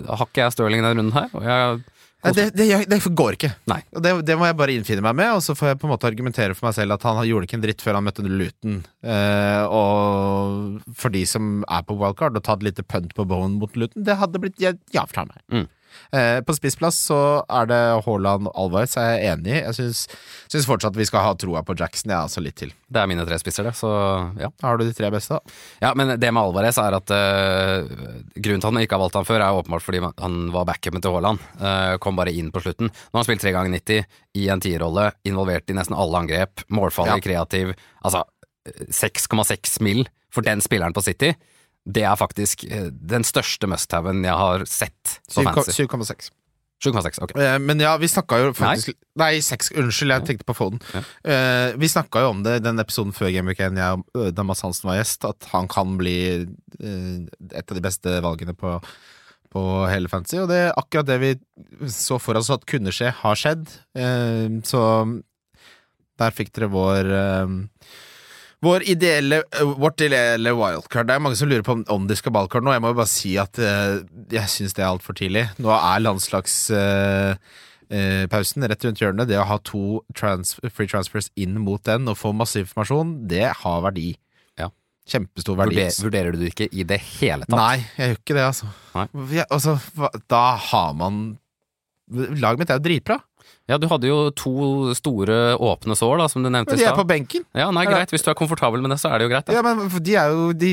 har ikke jeg Stirling denne runden her. Og jeg Nei, det, det, det går ikke. Nei. Det, det må jeg bare innfinne meg med, og så får jeg på en måte argumentere for meg selv at han gjorde ikke en dritt før han møtte Luton. Eh, og for de som er på wildcard, og tatt et lite punt på Bowen mot Luton, det hadde blitt ja, ja fra meg. Mm. Eh, på spissplass så er det Haaland Alvarez, er enig i. Jeg syns, fortsatt vi skal ha troa på Jackson, ja, altså litt til. Det er mine tre spisser, det. Så ja. Har du de tre beste, da? ja men det med Alvarez er at eh, grunnen til at han ikke har valgt han før, er åpenbart fordi han var backupen til Haaland. Eh, kom bare inn på slutten. Nå har han spilt tre ganger 90 i en tierrolle, involvert i nesten alle angrep. Målfarlig, kreativ. Altså 6,6 mill. for den spilleren på City. Det er faktisk eh, den største must-haven jeg har sett på Fantasy. 7,6. 7,6, ok. Eh, Men ja, vi snakka jo faktisk Nei, 6. Unnskyld, jeg tenkte på Foden. Ja. Eh, vi snakka jo om det i den episoden før Game Week 1, jeg øh, da Mads Hansen var gjest, at han kan bli et av de beste valgene på, på hele fantasy. Og det er akkurat det vi så for oss at kunne skje, har skjedd. Så der fikk dere vår vår ideelle, øh, vårt ideelle wildcard. Det er mange som lurer på om, de skal wildcard nå. Jeg må jo bare si at uh, jeg syns det er altfor tidlig. Nå er landslagspausen rett rundt hjørnet. Det å ha to trans free transfers inn mot den og få masse informasjon, det har verdi. Ja. Kjempestor verdi. Vurder, vurderer du det ikke i det hele tatt? Nei, jeg gjør ikke det, altså. Jeg, altså da har man Laget mitt er jo dritbra. Ja, du hadde jo to store åpne sår, da, som du nevnte i stad. de er på benken. Ja, nei, greit. Hvis du er komfortabel med det, så er det jo greit. Da. Ja, men de er jo De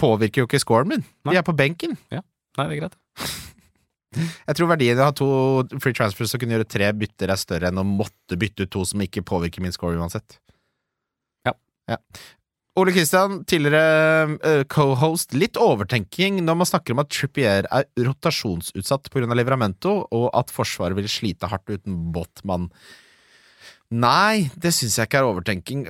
påvirker jo ikke scoren min. De er på benken. Ja. Nei, det er greit. Jeg tror verdien av å ha to free transfers og kunne gjøre tre bytter er større enn å måtte bytte ut to som ikke påvirker min score uansett. Ja. Ja. Ole Kristian, tidligere eh, co-host. Litt overtenking når man snakker om at Trippier er rotasjonsutsatt pga. Livramento, og at Forsvaret vil slite hardt uten Botman. Nei, det syns jeg ikke er overtenking.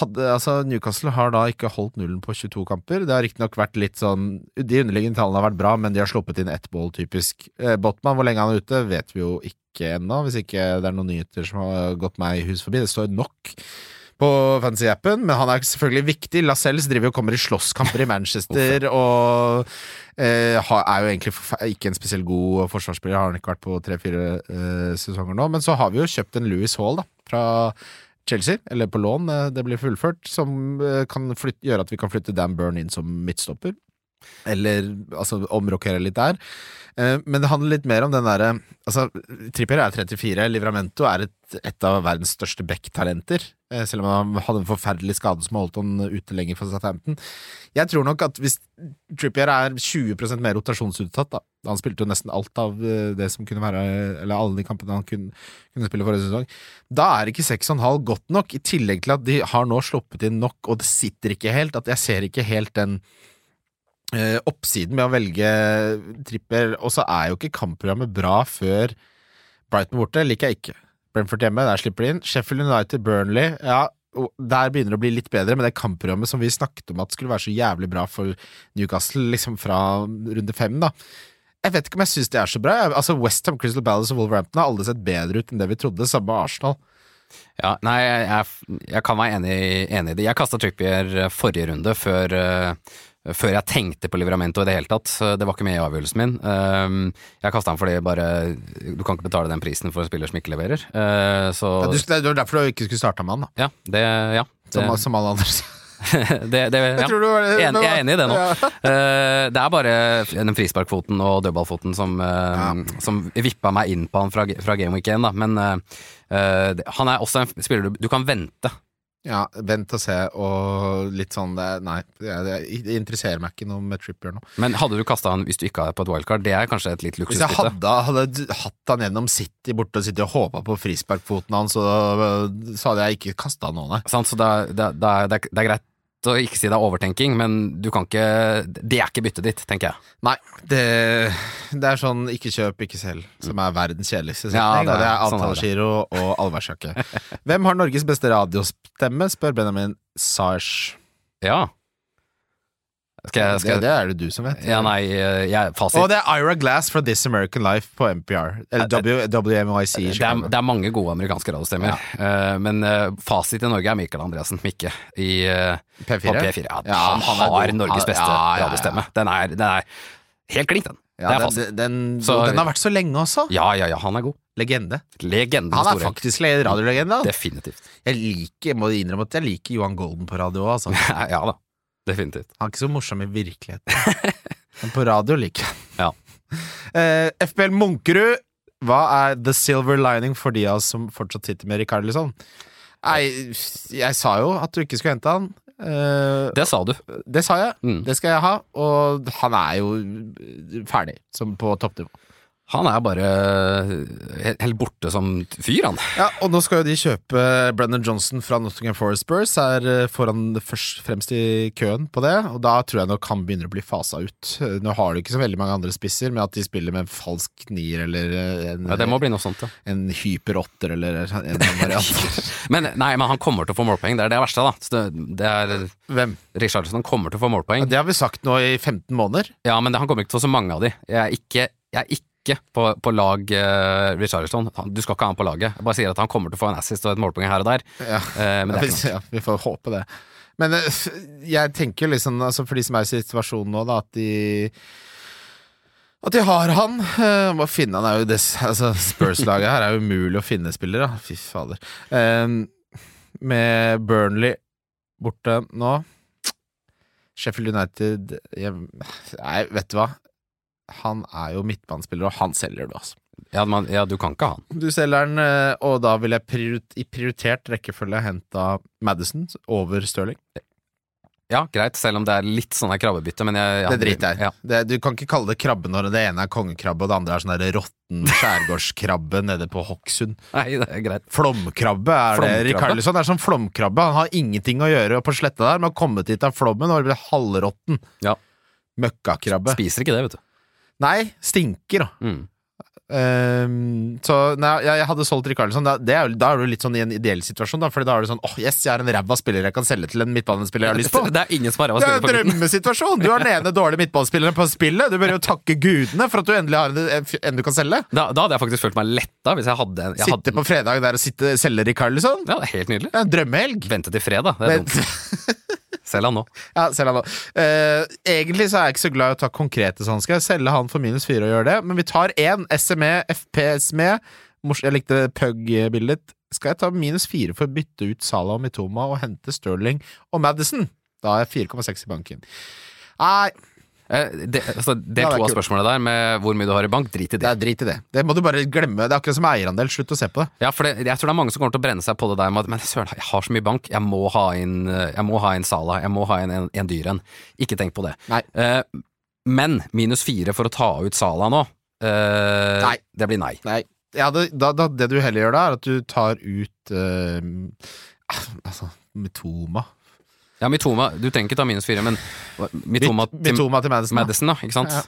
Hadde, altså, Newcastle har da ikke holdt nullen på 22 kamper. Det har riktignok vært litt sånn De underliggende tallene har vært bra, men de har sluppet inn ett bål, typisk. Eh, Botman, hvor lenge han er ute, vet vi jo ikke ennå, hvis ikke det er noen nyheter som har gått meg hus forbi. Det står nok på fantasy-appen, men han er selvfølgelig viktig. Lascelles driver og kommer i slåsskamper i Manchester, og eh, er jo egentlig ikke en spesielt god forsvarsspiller, har han ikke vært på tre-fire eh, sesonger nå. Men så har vi jo kjøpt en Louis Hall, da, fra Chelsea, eller på lån, eh, det blir fullført, som eh, kan flytte, gjøre at vi kan flytte Dan Burn inn som midtstopper. Eller altså omrokere litt der. Eh, Men det handler litt mer om den derre Altså, Trippier er 34, Livramento er et, et av verdens største back-talenter. Eh, Selv om han hadde en forferdelig skade som holdt han ute lenger for Southampton. Jeg tror nok at hvis Trippier er 20 mer rotasjonsutsatt, da Han spilte jo nesten alt av eh, det som kunne være Eller alle de kampene han kunne, kunne spille forrige sesong. Da er ikke 6,5 godt nok, i tillegg til at de har nå sluppet inn nok, og det sitter ikke helt. At jeg ser ikke helt den eh, oppsiden med å velge Trippier. Og så er jo ikke kampprogrammet bra før Brighton borte. Liker jeg ikke. Brentford hjemme, der slipper de inn. Sheffield United, Burnley. Ja, der begynner det å bli litt bedre, men det kampprogrammet som vi snakket om at skulle være så jævlig bra for Newcastle liksom fra runde fem, da. Jeg vet ikke om jeg syns det er så bra. Altså Westham, Crystal Palace og Wolverhampton har alle sett bedre ut enn det vi trodde. Samme Arsenal. Ja, nei, jeg, jeg kan være enig, enig i det. Jeg kasta Trippier eh, forrige runde, før, eh, før jeg tenkte på Livramento i det hele tatt. Det var ikke med i avgjørelsen min. Um, jeg kasta han fordi bare Du kan ikke betale den prisen for en spiller som ikke leverer. Uh, så Ja, du, det var derfor du ikke skulle starta med han, da. ja, det Ja. Som, Det, som alle andre. det, det, ja. Jeg var. En, jeg er enig i det nå. Eh, det er bare den frisparkfoten og dødballfoten som, uh, som vippa meg inn på han fra, fra Game Week 1, da. Men eh, eh, han er også en spiller du, du kan vente. Ja, vent og se, og litt sånn Nei, det, interesserer meg ikke noe med Trippier nå. Men hadde du kasta han hvis du ikke hadde på et wildcard? Det er kanskje et litt Hvis jeg hadde, hadde hatt han gjennom City borte og sittet og håpa på frisparkfoten hans, så, så hadde jeg ikke kasta han nå, nei. Sant, så det, er- det, er- det, er- det, er- det er å ikke si det er overtenking, men du kan ikke Det er ikke byttet ditt, tenker jeg. Nei, det, det er sånn ikke kjøp, ikke selg, som er verdens kjedeligste setning. Ja, det er- det er sånn avtalegiro og allværsjakke. Hvem har Norges beste radiostemme, spør Benjamin Sars. Ja. Skal jeg, skal Det, det er det du som vet. Ja, nei, eh, jeg, fasit Og det er Ira Glass fra This American Life på NPR. Eller w, WMYC. det er, det er mange gode amerikanske radiostemmer, Eh, men eh, fasit i Norge er Michael Andreassen Mikke i, eh, P4? på P4. Ja, Ja, han, han har god. Norges beste ja, ja, ja. radiostemme. Den er, den er helt klink, den. Ja, det er den, fasit. den, Så- den har vært så lenge også. Ja, ja, ja, han er god. Legende. Legende Han er store. faktisk le- radiolegende. Definitivt. Jeg liker, må innrømme at jeg liker Johan Golden på radio òg, altså. ja da. Definitivt. Han er ikke så morsom i virkeligheten. Men på radio liker jeg Ja. Uh, FBL Munkerud, hva er the silver lining for de av oss som fortsatt sitter med Rikarlison? Nei, jeg sa jo at du ikke skulle hente han. Uh, Det sa du. det sa jeg. Mm. Det skal jeg ha. Og han er jo ferdig, som på toppnivå. Han er bare helt, helt borte som fyr, han. Ja, og nå skal jo de kjøpe Brennan Johnson fra Nottingham Forest Spurs, er eh, foran først, fremst i køen på det, og da tror jeg nok han begynner å bli fasa ut. Nå har de ikke så veldig mange andre spisser, men at de spiller med en falsk nier eller eh, en, Ja, det må bli noe sånt, ja. en hyper åtter eller en annen variant. Men nei, men han kommer til å få målpoeng, det er det verste, da. Det, er Hvem? Richardson kommer til å få målpoeng. Det har vi sagt nå i 15 måneder. Ja, men han kommer ikke til å få så mange av de. Jeg er ikke, jeg er ikke på, på lag uh, Richarlison. Du skal ikke ha han på laget. Jeg bare sier at han kommer til å få en assist og et målpoeng her og der. Ja. Uh, men det vi, ikke ja, vi får håpe det. Men uh, jeg tenker liksom, altså for de som er i situasjonen nå, da, at de at de har han. eh, Må finne han er jo altså Spurs-laget her er jo umulig å finne spillere. Fy fader. Eh, med Burnley borte nå Sheffield United jeg, Nei, vet du hva? Han er jo midtbanespiller, og han selger du, altså. Ja, man, ja, du kan ikke ha han. Du selger den, eh, og da vil jeg priori- i prioritert rekkefølge hente Madison over Stirling. Ja, greit, selv om det er litt sånn krabbebytte, men jeg, ja, Det driter jeg. Ja. Det- Du kan ikke kalle det krabbe når det ene er kongekrabbe, og det andre er sånn råtten skjærgårdskrabbe nede på Hokksund. Nei, det er greit. Flomkrabbe er det. Flomkrabbe? Rikarlison er som flomkrabbe. Han har ingenting å gjøre på sletta der, men har kommet hit av flommen og blitt halvråtten. Ja. Møkkakrabbe. Spiser ikke det, vet du. Nei, stinker, da. Mm. Um, så nei, jeg, jeg hadde solgt Rikarlison. Da, det er, jo- da er du litt sånn i en ideell situasjon, da, Fordi da er du sånn åh, yes, jeg er en ræva spiller jeg kan selge til en midtbanespiller jeg har lyst på. Det er ingen som har ræva Det er spiller en på drømmesituasjon! Du er den ene dårlige midtbanespilleren på spillet. Du bør jo takke gudene for at du endelig har en, en du kan selge. Da, da hadde jeg faktisk følt meg letta hvis jeg hadde jeg Sitte hadde, på fredag der og sitte, selge Rikarlison. Ja, det er helt nydelig. Det er en drømmehelg. Vente til fredag. Det er dumt. Selg han nå. ja, selg han nå. Uh, egentlig så er jeg ikke så glad i å ta konkrete sånn. Skal jeg selge han for minus fire og gjøre det? Men vi tar én SME, FPS med. Jeg likte Pug-bildet. Skal jeg ta minus fire for å bytte ut Salah og Mitoma og hente Sterling og Madison? Da har jeg 4,6 i banken. Nei, det, altså, del to av spørsmålet der, med hvor mye du har i bank, drit i det det. er drit i det. Det må du bare glemme. Det er akkurat som eierandel. Slutt å se på det. Ja, for det, jeg tror det er mange som kommer til å brenne seg på det der med at Men søren, jeg har så mye bank, jeg må ha inn, eh, jeg må ha inn Sala, jeg må ha inn en, en dyr en. Ikke tenk på det. Eh, men minus fire for å ta ut Sala nå, eh, Nei. det blir nei. Nei. Ja, det, da, da, det du heller gjør da, er at du tar ut eh, Altså, Mitoma. Ja, Mitoma, du trenger ikke ta minus fire, men Mitoma Mit- til Mitoma til Madison. Madison, da, ikke sant? Ja.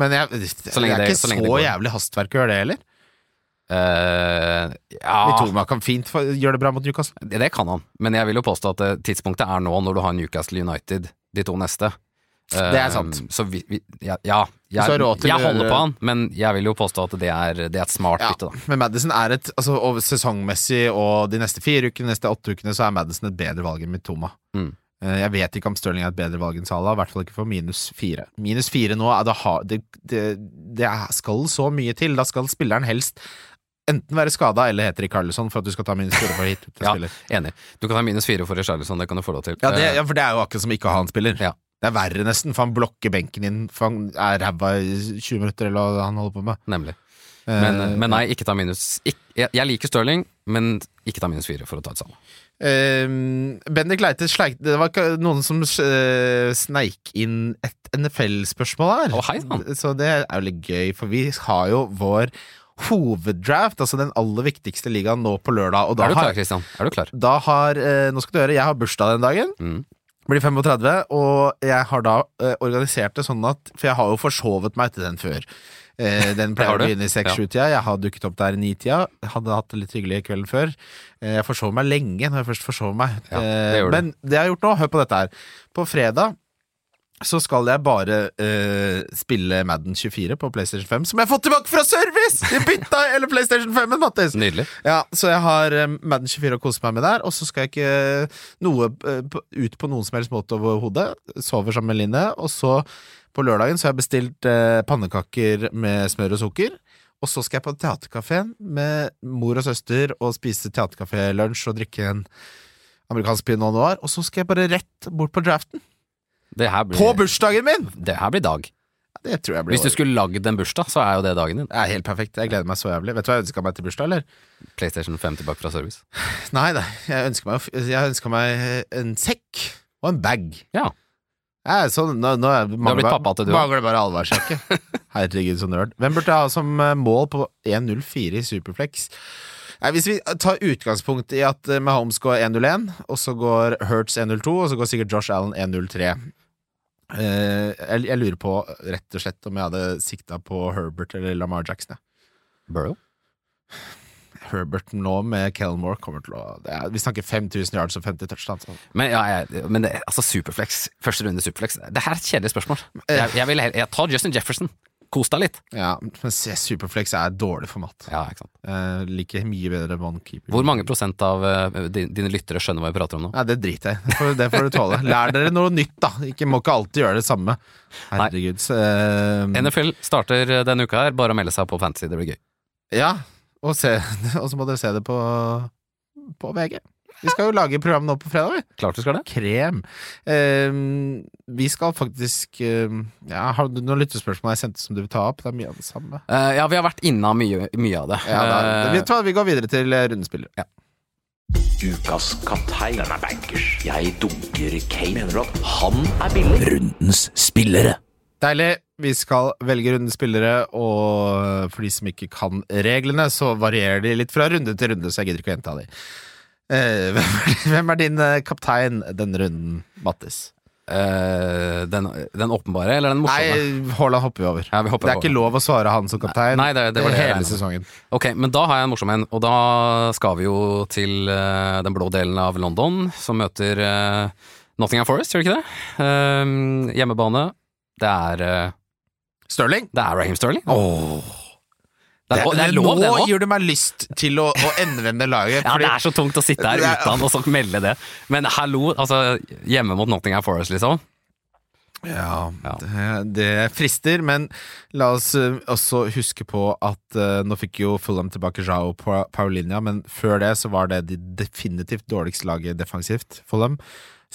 Men jeg, det, Så lenge er det- ikke så så, lenge jævlig hastverk å gjøre det heller. Uh, ja, Mitoma kan fint gjøre det bra mot Newcastle. det, det kan han, men jeg vil jo påstå at eh, tidspunktet er nå, når du har Newcastle United de to neste. Det er sant. Så vi, vi, ja, ja jeg, jeg holder på han, men jeg vil jo påstå at det er, det er et smart Ja, bytte, da. men Madison er et altså, og sesongmessig og de neste fire ukene, neste åtte ukene, så er Madison et bedre valg enn Mitoma. Mm. Eh, Jeg vet ikke om Stirling er et bedre valg enn Salah, i hvert fall ikke for minus fire. Minus fire nå, det, det, det, det skal så mye til. Da skal spilleren helst enten være skada eller heter Rikarlison for at du skal ta minus fire for hit Ja, spiller. enig. Du kan ta minus fire for Rikarlison, det kan du få lov til. Ja, det, Eh, ja, for det er jo akkurat som ikke å ha en spiller. Ja. Det er verre nesten, for han blokker benken din, for han er ræva i 20 minutter, eller hva han holder på med. Nemlig. Men, Men, men nei, ikke ta minus Ik jeg, liker Stirling, men ikke ta minus fire for å ta et salg. Uh, Bendik Leite sleik Det var ikke noen som uh, sneik inn et NFL-spørsmål her. Oh, hei. Så det er jo litt gøy, for vi har jo vår hoveddraft, altså den aller viktigste ligaen, nå på lørdag. Er du klar, Kristian? Er du klar? da har uh, Nå skal du høre, jeg har bursdag den dagen. Mm. Blir 35, og jeg har da eh, organisert det sånn at For jeg har jo forsovet meg til den før. Eh, den pleier å begynne i 6-7-tida. Jeg har dukket opp der i 9-tida. Hadde hatt det litt hyggelig kvelden før. Eh, jeg forsov meg lenge når jeg først forsov meg. Ja, det Eh, men det jeg har gjort nå, hør på dette her. På fredag så skal jeg bare uh, spille Madden 24 på PlayStation 5, som jeg har fått tilbake fra Service! De bytta hele PlayStation 5-en, Mattis! Nydelig. Ja, så jeg har uh, Madden 24 å kose meg med der, og så skal jeg ikke noe uh, ut på noen som helst måte overhodet. Sover sammen med Line, og så på lørdagen så har jeg bestilt eh, pannekaker med smør og sukker. Og så skal jeg på teaterkafeen med mor og søster og spise teaterkafé-lunsj og drikke en amerikansk pinot noir. Og så skal jeg bare rett bort på draften. Blir, På bursdagen min! det her blir dag. Det tror jeg blir Hvis du skulle lagd en bursdag, så er jo det dagen din. Det er helt perfekt. Jeg gleder meg så jævlig. Vet du hva jeg ønska meg til bursdag, eller? PlayStation 5 tilbake fra service. Nei, nei. Jeg ønska meg, meg en sekk og en bag. Ja. Jeg, så nå, nå er, blitt pappa til du. Mangler bare allværsjakke. Herregud, så nerd. Hvem burde jeg ha som eh, mål på 1.04 i Superflex? Nei, hvis vi tar utgangspunkt i at eh, Mahomes går 1.01, og så går Hertz 1.02, og så går sikkert Josh Allen 1.03. Eh, jeg, jeg lurer på rett og slett om jeg hadde sikta på Herbert eller Lamar Jackson. ja. Burrow? Herbert nå med Kelmore kommer til å det er, Vi snakker 5000 yards og 50 touchdowns. Men, ja, jeg, men det, altså Superflex, første runde Superflex Det her er et kjedelig spørsmål. Jeg, jeg, vil, jeg tar Justin Jefferson. Kos deg litt. Ja, men se, Superflex er et dårlig format. Ja, ikke sant. eh, liker mye bedre vannkeeper. Hvor mange prosent av eh, din- dine lyttere skjønner hva vi prater om nå? Ja, det driter jeg i. Det får- Det får du tåle. Lær dere noe nytt, da. Ikke må ikke alltid gjøre det samme. Herregud. Så, eh, NFL starter eh, denne uka her. Bare å melde seg på Fantasy. Det blir gøy. ja, og, se, og så må dere se det på, på VG. Vi skal jo lage program nå på fredag, vi. Klart du skal det. Krem. Eh, vi skal faktisk eh, ja, Har du noen lyttespørsmål jeg sendte som du vil ta opp? Det er mye av det samme. Uh, ja, vi har vært innom mye, mye av det. Ja, da, Eh, vi, tar, vi går videre til rundespiller. Ja. Ukas kaptein. Den er bankers. Jeg dunker Kane. Mener du at han er billig? Rundens spillere. Deilig. Vi skal velge rundens spillere, og for de som ikke kan reglene, så varierer de litt fra runde til runde, så jeg gidder ikke å gjenta de. Eh, hvem, er, din eh, kaptein denne runden, Mattis? Uh, den, den åpenbare, eller den morsomme? Nei, Haaland hopper vi over. Ja, vi hopper det er ikke lov å svare han som kaptein Nei, det- det var det hele sesongen. Ok, men da har jeg en morsom en, og da skal vi jo til uh, den blå delen av London, som møter uh, Nottingham Forest, gjør det ikke det? Hjemmebane. Det er, Stirling? det er Raheem Sterling. Åh. Det er, det er lov, det nå gir du meg lyst til å, å endevende laget. Ja, det er så tungt å sitte her er- uten så melde det. Men hallo, altså hjemme mot Nottingham Forest, liksom. Ja. Det, det frister, men la oss eh, også huske på at uh, nå fikk jo Fulham tilbake Jao Pa- Paulinia men før det så var det de definitivt dårligste laget defensivt. Fulham.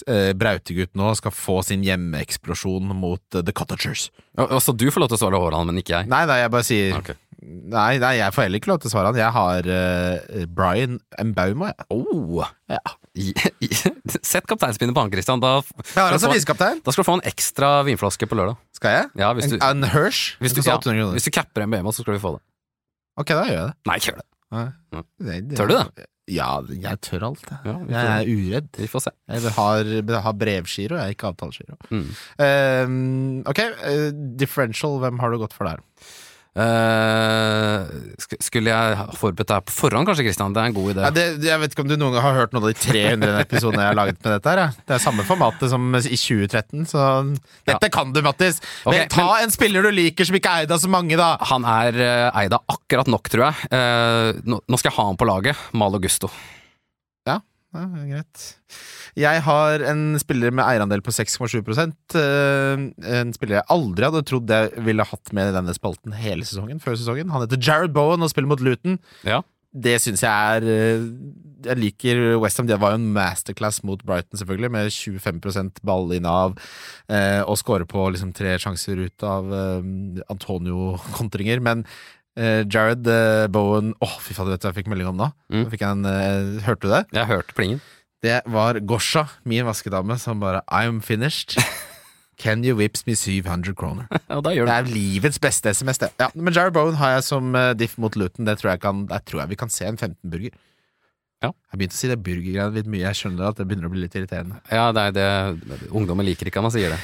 Uh, Brautegutt nå skal få sin hjemmeeksplosjon mot uh, The Cottagers. Og, og så du får lov til å svare Haaland, men ikke jeg. Nei, nei, jeg bare sier Ok. Nei, nei, jeg får heller ikke lov til å svare han. Jeg har uh, Brian Mbauma. Oh. Ja. Sett kapteinspinnet på han, Christian. Da, Jeg har altså viskaptein da, visekaptein. da skal du få en ekstra vinflaske på lørdag. Skal jeg? Ja, hvis du, En, en Hirsch? hvis du, ja, hvis du capper en så skal du få det. Ok, da gjør jeg det. Nei, ikke gjør det. Nei. Ja. Det- det- Tør du det? Ja, jeg tør alt. jeg. Ja, Jeg er uredd. Vi får se. Jeg har, har brevgiro, jeg, ikke avtalegiro. Mm. Ehm, ok, uh, differential, hvem har du gått for der? Sk- skulle jeg forberedt deg på forhånd, kanskje, Christian? Det er en god idé. Ja, det, jeg vet ikke om du noen gang har hørt noen av de 300 episodene jeg har laget med dette her. ja. Det er samme formatet som i 2013, så dette kan du, Mattis! Okay, men ta en spiller du liker som ikke er eid av så mange, da! Han er uh, eid av akkurat nok, tror jeg. Uh, nå, nå skal jeg ha han på laget. Mal Gusto. Ja, greit. Jeg har en spiller med eierandel på 6,7 eh, En spiller jeg aldri hadde trodd jeg ville hatt med i denne spalten hele sesongen. Før sesongen Han heter Jared Bowen og spiller mot Luton. Ja. Det syns jeg er eh, Jeg liker Westham. Det var jo en masterclass mot Brighton, selvfølgelig, med 25% ballinnehav eh, og skårer på liksom tre sjanser ut av eh, Antonio-kontringer. Men Jared eh, Bowen Å, fy fader, vet du hva jeg fikk melding om nå? Mm. Jeg en, eh, hørte du det? Jeg hørte plingen. Det var Gosha, min vaskedame, som bare I'm finished. Can you whips me 700 kroner? Ja, da Det du er livets beste SMS, det. Ja, men Jared Bowen har jeg som eh, diff mot Luton. Det tror jeg, kan, der tror jeg vi kan se en 15-burger. Ja. Jeg begynte å si det burgergreiene litt mye. Jeg skjønner at det begynner å bli litt irriterende. Ja, det er det Ungdommen liker ikke at man sier det.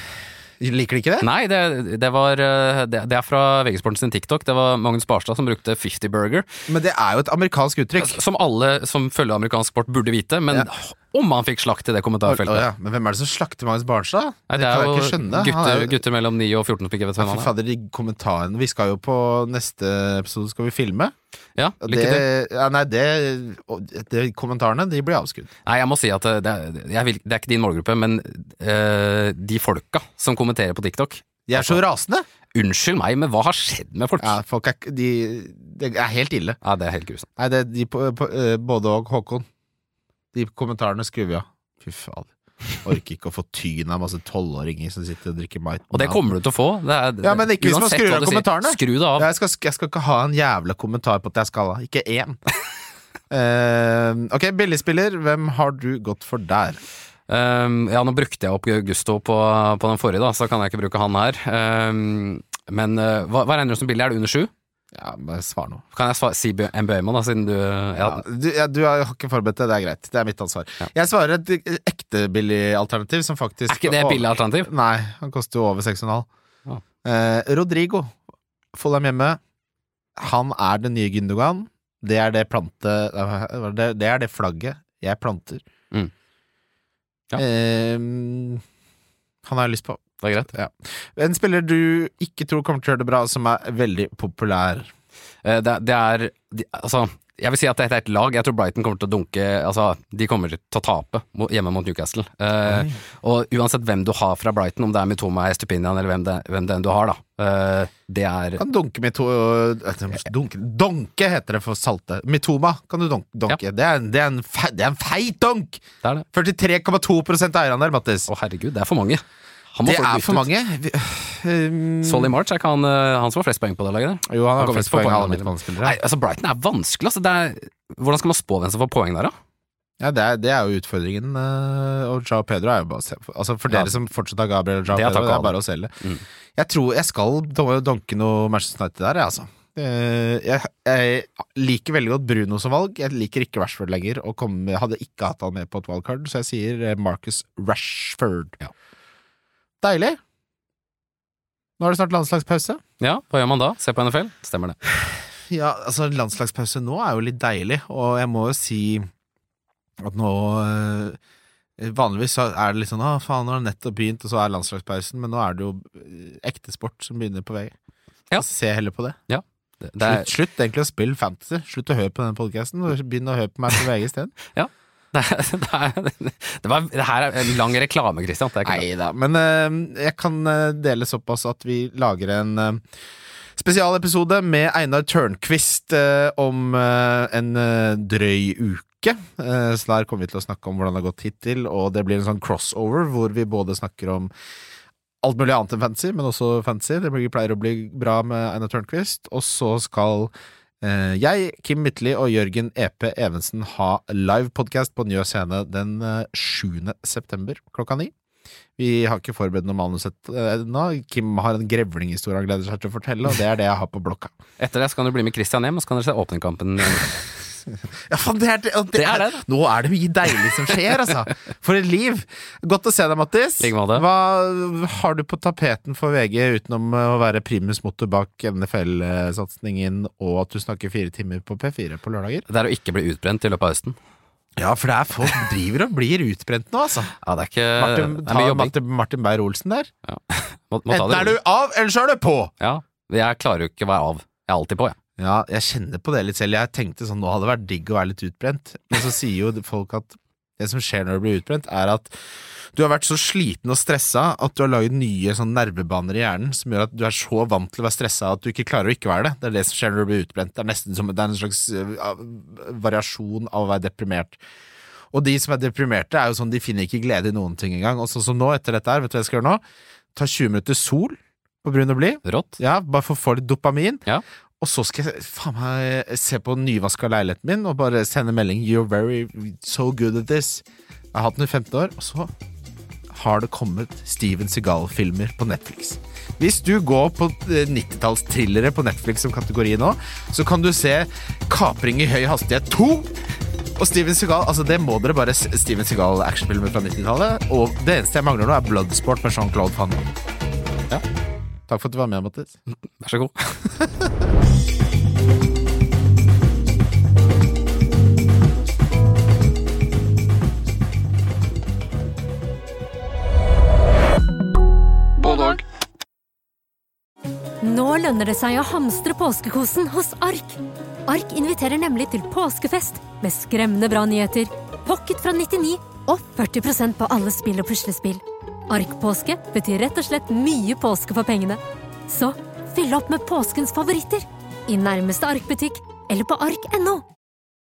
Liker de ikke det? Nei, det, det var eh, det, det er fra VG-sporten sin TikTok. Det var Magnus Barstad som brukte 50 burger. Men det er jo et amerikansk uttrykk. Som alle som følger amerikansk sport burde vite, men om han fikk slakt i det Å, kommentarfeltet. ja. Men hvem er det som slakter Magnus Barnstad? Nei, det kan er jeg ikke skjønne. Gutter, er gutter, mellom 9 og 14 som ikke vet hvem han er. fader, de kommentarene Vi skal jo på neste episode skal vi filme. Ja, lykke det, til. ja, nei, det, det Kommentarene de blir avskudd. Nei, jeg må si at det, det, jeg vil, det er ikke din målgruppe, men eh, de folka som kommenterer på TikTok De er så rasende! Unnskyld meg, men hva har skjedd med folk? Ja, folk er, de, det er helt ille. Ja, det er helt grusomt. Nei, det, de eh, både og Håkon. De kommentarene skrur vi av. Fy fader. Orker ikke å få tyn av masse tolvåringer som sitter og drikker Mite. Og det kommer du til å få. Det er, Ja, men ikke hvis man skrur av kommentarene. Skru det av. jeg skal, jeg skal ikke ha en jævla kommentar på at jeg skal ha. Ikke én. uh, ok, billigspiller. Hvem har du gått for der? Um, ja, nå brukte jeg opp Gusto på, på den forrige, da, så kan jeg ikke bruke han her. Um, men uh, hva, hva regner du som billig? Er det under sju? Ja, bare svar nå. Kan jeg svare, si Mbøyman, da, siden du ja, du, ja, du har ikke forberedt det, det er greit. Det er mitt ansvar. Ja. Jeg svarer et ekte billig alternativ, som faktisk Er ikke det billig alternativ? Nei, han koster jo over 6,5. Ja. Eh, Rodrigo, Follheim hjemme. Han er den nye Gündogan. Det er det plante... Det, det er det flagget jeg planter. Mm. Ja. Eh, han har jeg lyst på. Det er greit. Ja. En spiller du ikke tror kommer til å gjøre det bra, som er veldig populær. Eh, Det, det er de, Altså, jeg vil si at dette er et lag. Jeg tror Brighton kommer til å dunke Altså, de kommer til å tape hjemme mot Newcastle. Uh, og uansett hvem du har fra Brighton, om det er Mitoma, Estupinian eller hvem det, hvem det enn du har, da. Uh, det er Kan dunke Mitoma to dunke, Donke heter det for salte. Mitoma kan du dunke. Ja. Det, er, det, er en fe, det er en feit det. 43,2 eierandel, Mattis. Å, herregud, det er for mange. Han må Det er for mange. Um, Solly March er ikke han, eh, han som har flest poeng på det laget? Jo, han har Han flest poeng av alle midtbanespillere. Nei, altså Brighton er vanskelig. Altså, det er, hvordan skal man spå hvem som får poeng der, da? Ja, det, er, det er jo utfordringen. øh, Og Jao Pedro er jo bare å se Altså For Ja. dere som fortsatt har Gabriel og Jao Pedro, det er bare å selge. Mm. Jeg tror jeg skal donke noe Manchester United der, jeg, altså. Jeg, jeg liker veldig godt Bruno som valg. Jeg liker ikke Rashford lenger, og kom, hadde ikke hatt han med på et valgkart, så jeg sier Marcus Rashford. Ja. Deilig. Nå er det snart landslagspause. Ja, hva gjør man da? Se på NFL? Stemmer det. Ja, altså landslagspause nå er jo litt deilig, og jeg må jo si at nå eh, Vanligvis er det litt sånn 'Å, faen, nå har det nettopp begynt', og så er landslagspausen, men nå er det jo eh, ekte sport som begynner på vei. Ja. Se heller på det. Det, det er, Slutt, slutt egentlig å spille fantasy. Slutt å høre på den podkasten, og begynn å høre på meg på VG isteden. det, det, det, var, det her er lang reklame, Christian. Nei da, men uh, jeg kan eh, dele såpass at vi lager en uh, spesialepisode med Einar Tørnquist uh, om eh, en eh, drøy uke. Eh, så der kommer vi til å snakke om hvordan det har gått hittil, og det blir en sånn crossover hvor vi både snakker om alt mulig annet enn fancy, men også fancy. Det pleier å bli bra med Einar Tørnquist. Og så skal eh, jeg, Kim Mytli og Jørgen EP Evensen ha livepodkast på Njø scene den eh, 7. september klokka ni. Vi har ikke forberedt noe manus ennå. Kim har en grevlinghistorie han gleder seg til å fortelle, og det er det jeg har på blokka. Etter det skal du bli med Christian hjem, og så kan dere se åpningskampen. Ja, faen, det er det, og det, Det er er, det, da. Nå er det mye deilig som skjer, altså. For et liv. Godt å se deg, Mattis. Like måte. Hva har du på tapeten for VG utenom å være primus motor bak NFL-satsingen, og at du snakker fire timer på P4 på lørdager? Det er å ikke bli utbrent i løpet av høsten. Ja, for det er folk driver og blir utbrent nå, altså. Ja, det er ikke Martin, det er ta mye jobbing. Martin, Martin Beyer-Olsen der. Må, må ta Enten det er du av, eller så er du på! Ja, jeg klarer jo ikke å være av. Jeg er alltid på, jeg. Ja, jeg kjenner på det litt selv. Jeg tenkte sånn, nå hadde det vært digg å være litt utbrent. Men så sier jo folk at det som skjer når du blir utbrent, er at du har vært så sliten og stressa at du har laget nye sånn nervebaner i hjernen som gjør at du er så vant til å være stressa at du ikke klarer å ikke være det. Det er det som skjer når du blir utbrent. Det er nesten som det er en slags uh, variasjon av å være deprimert. Og de som er deprimerte, er jo sånn, de finner ikke glede i noen ting engang. Og sånn som nå, etter dette her, vet du hva jeg skal gjøre nå? Ta 20 minutter sol på brun og blid. Rått. Ja, bare for å få litt dopamin. Ja. Og så skal jeg faen meg se på nyvaska leiligheten min og bare sende melding You're very so good at this. Jeg har hatt den i 15 år, og så har det kommet Steven Seagal-filmer på Netflix. Hvis du går på eh, 90-tallstrillere på Netflix som kategori nå, så kan du se Kapring i høy hastighet 2. Og Steven Seagal, altså det må dere bare Steven Seagal-actionfilmer fra 90-tallet. Og det eneste jeg mangler nå, er Bloodsport med Jean-Claude Van Damme. Ja. Takk for at du var med, Mattis. Vær så god. Både. Nå lønner det seg å hamstre påskekosen hos Ark. Ark inviterer nemlig til påskefest med skremmende bra nyheter, pocket fra 99 og 40% på alle spill og puslespill. Ark-påske betyr rett og slett mye påske for pengene. Så fyll opp med påskens favoritter i nærmeste Ark-butikk eller på ark.no.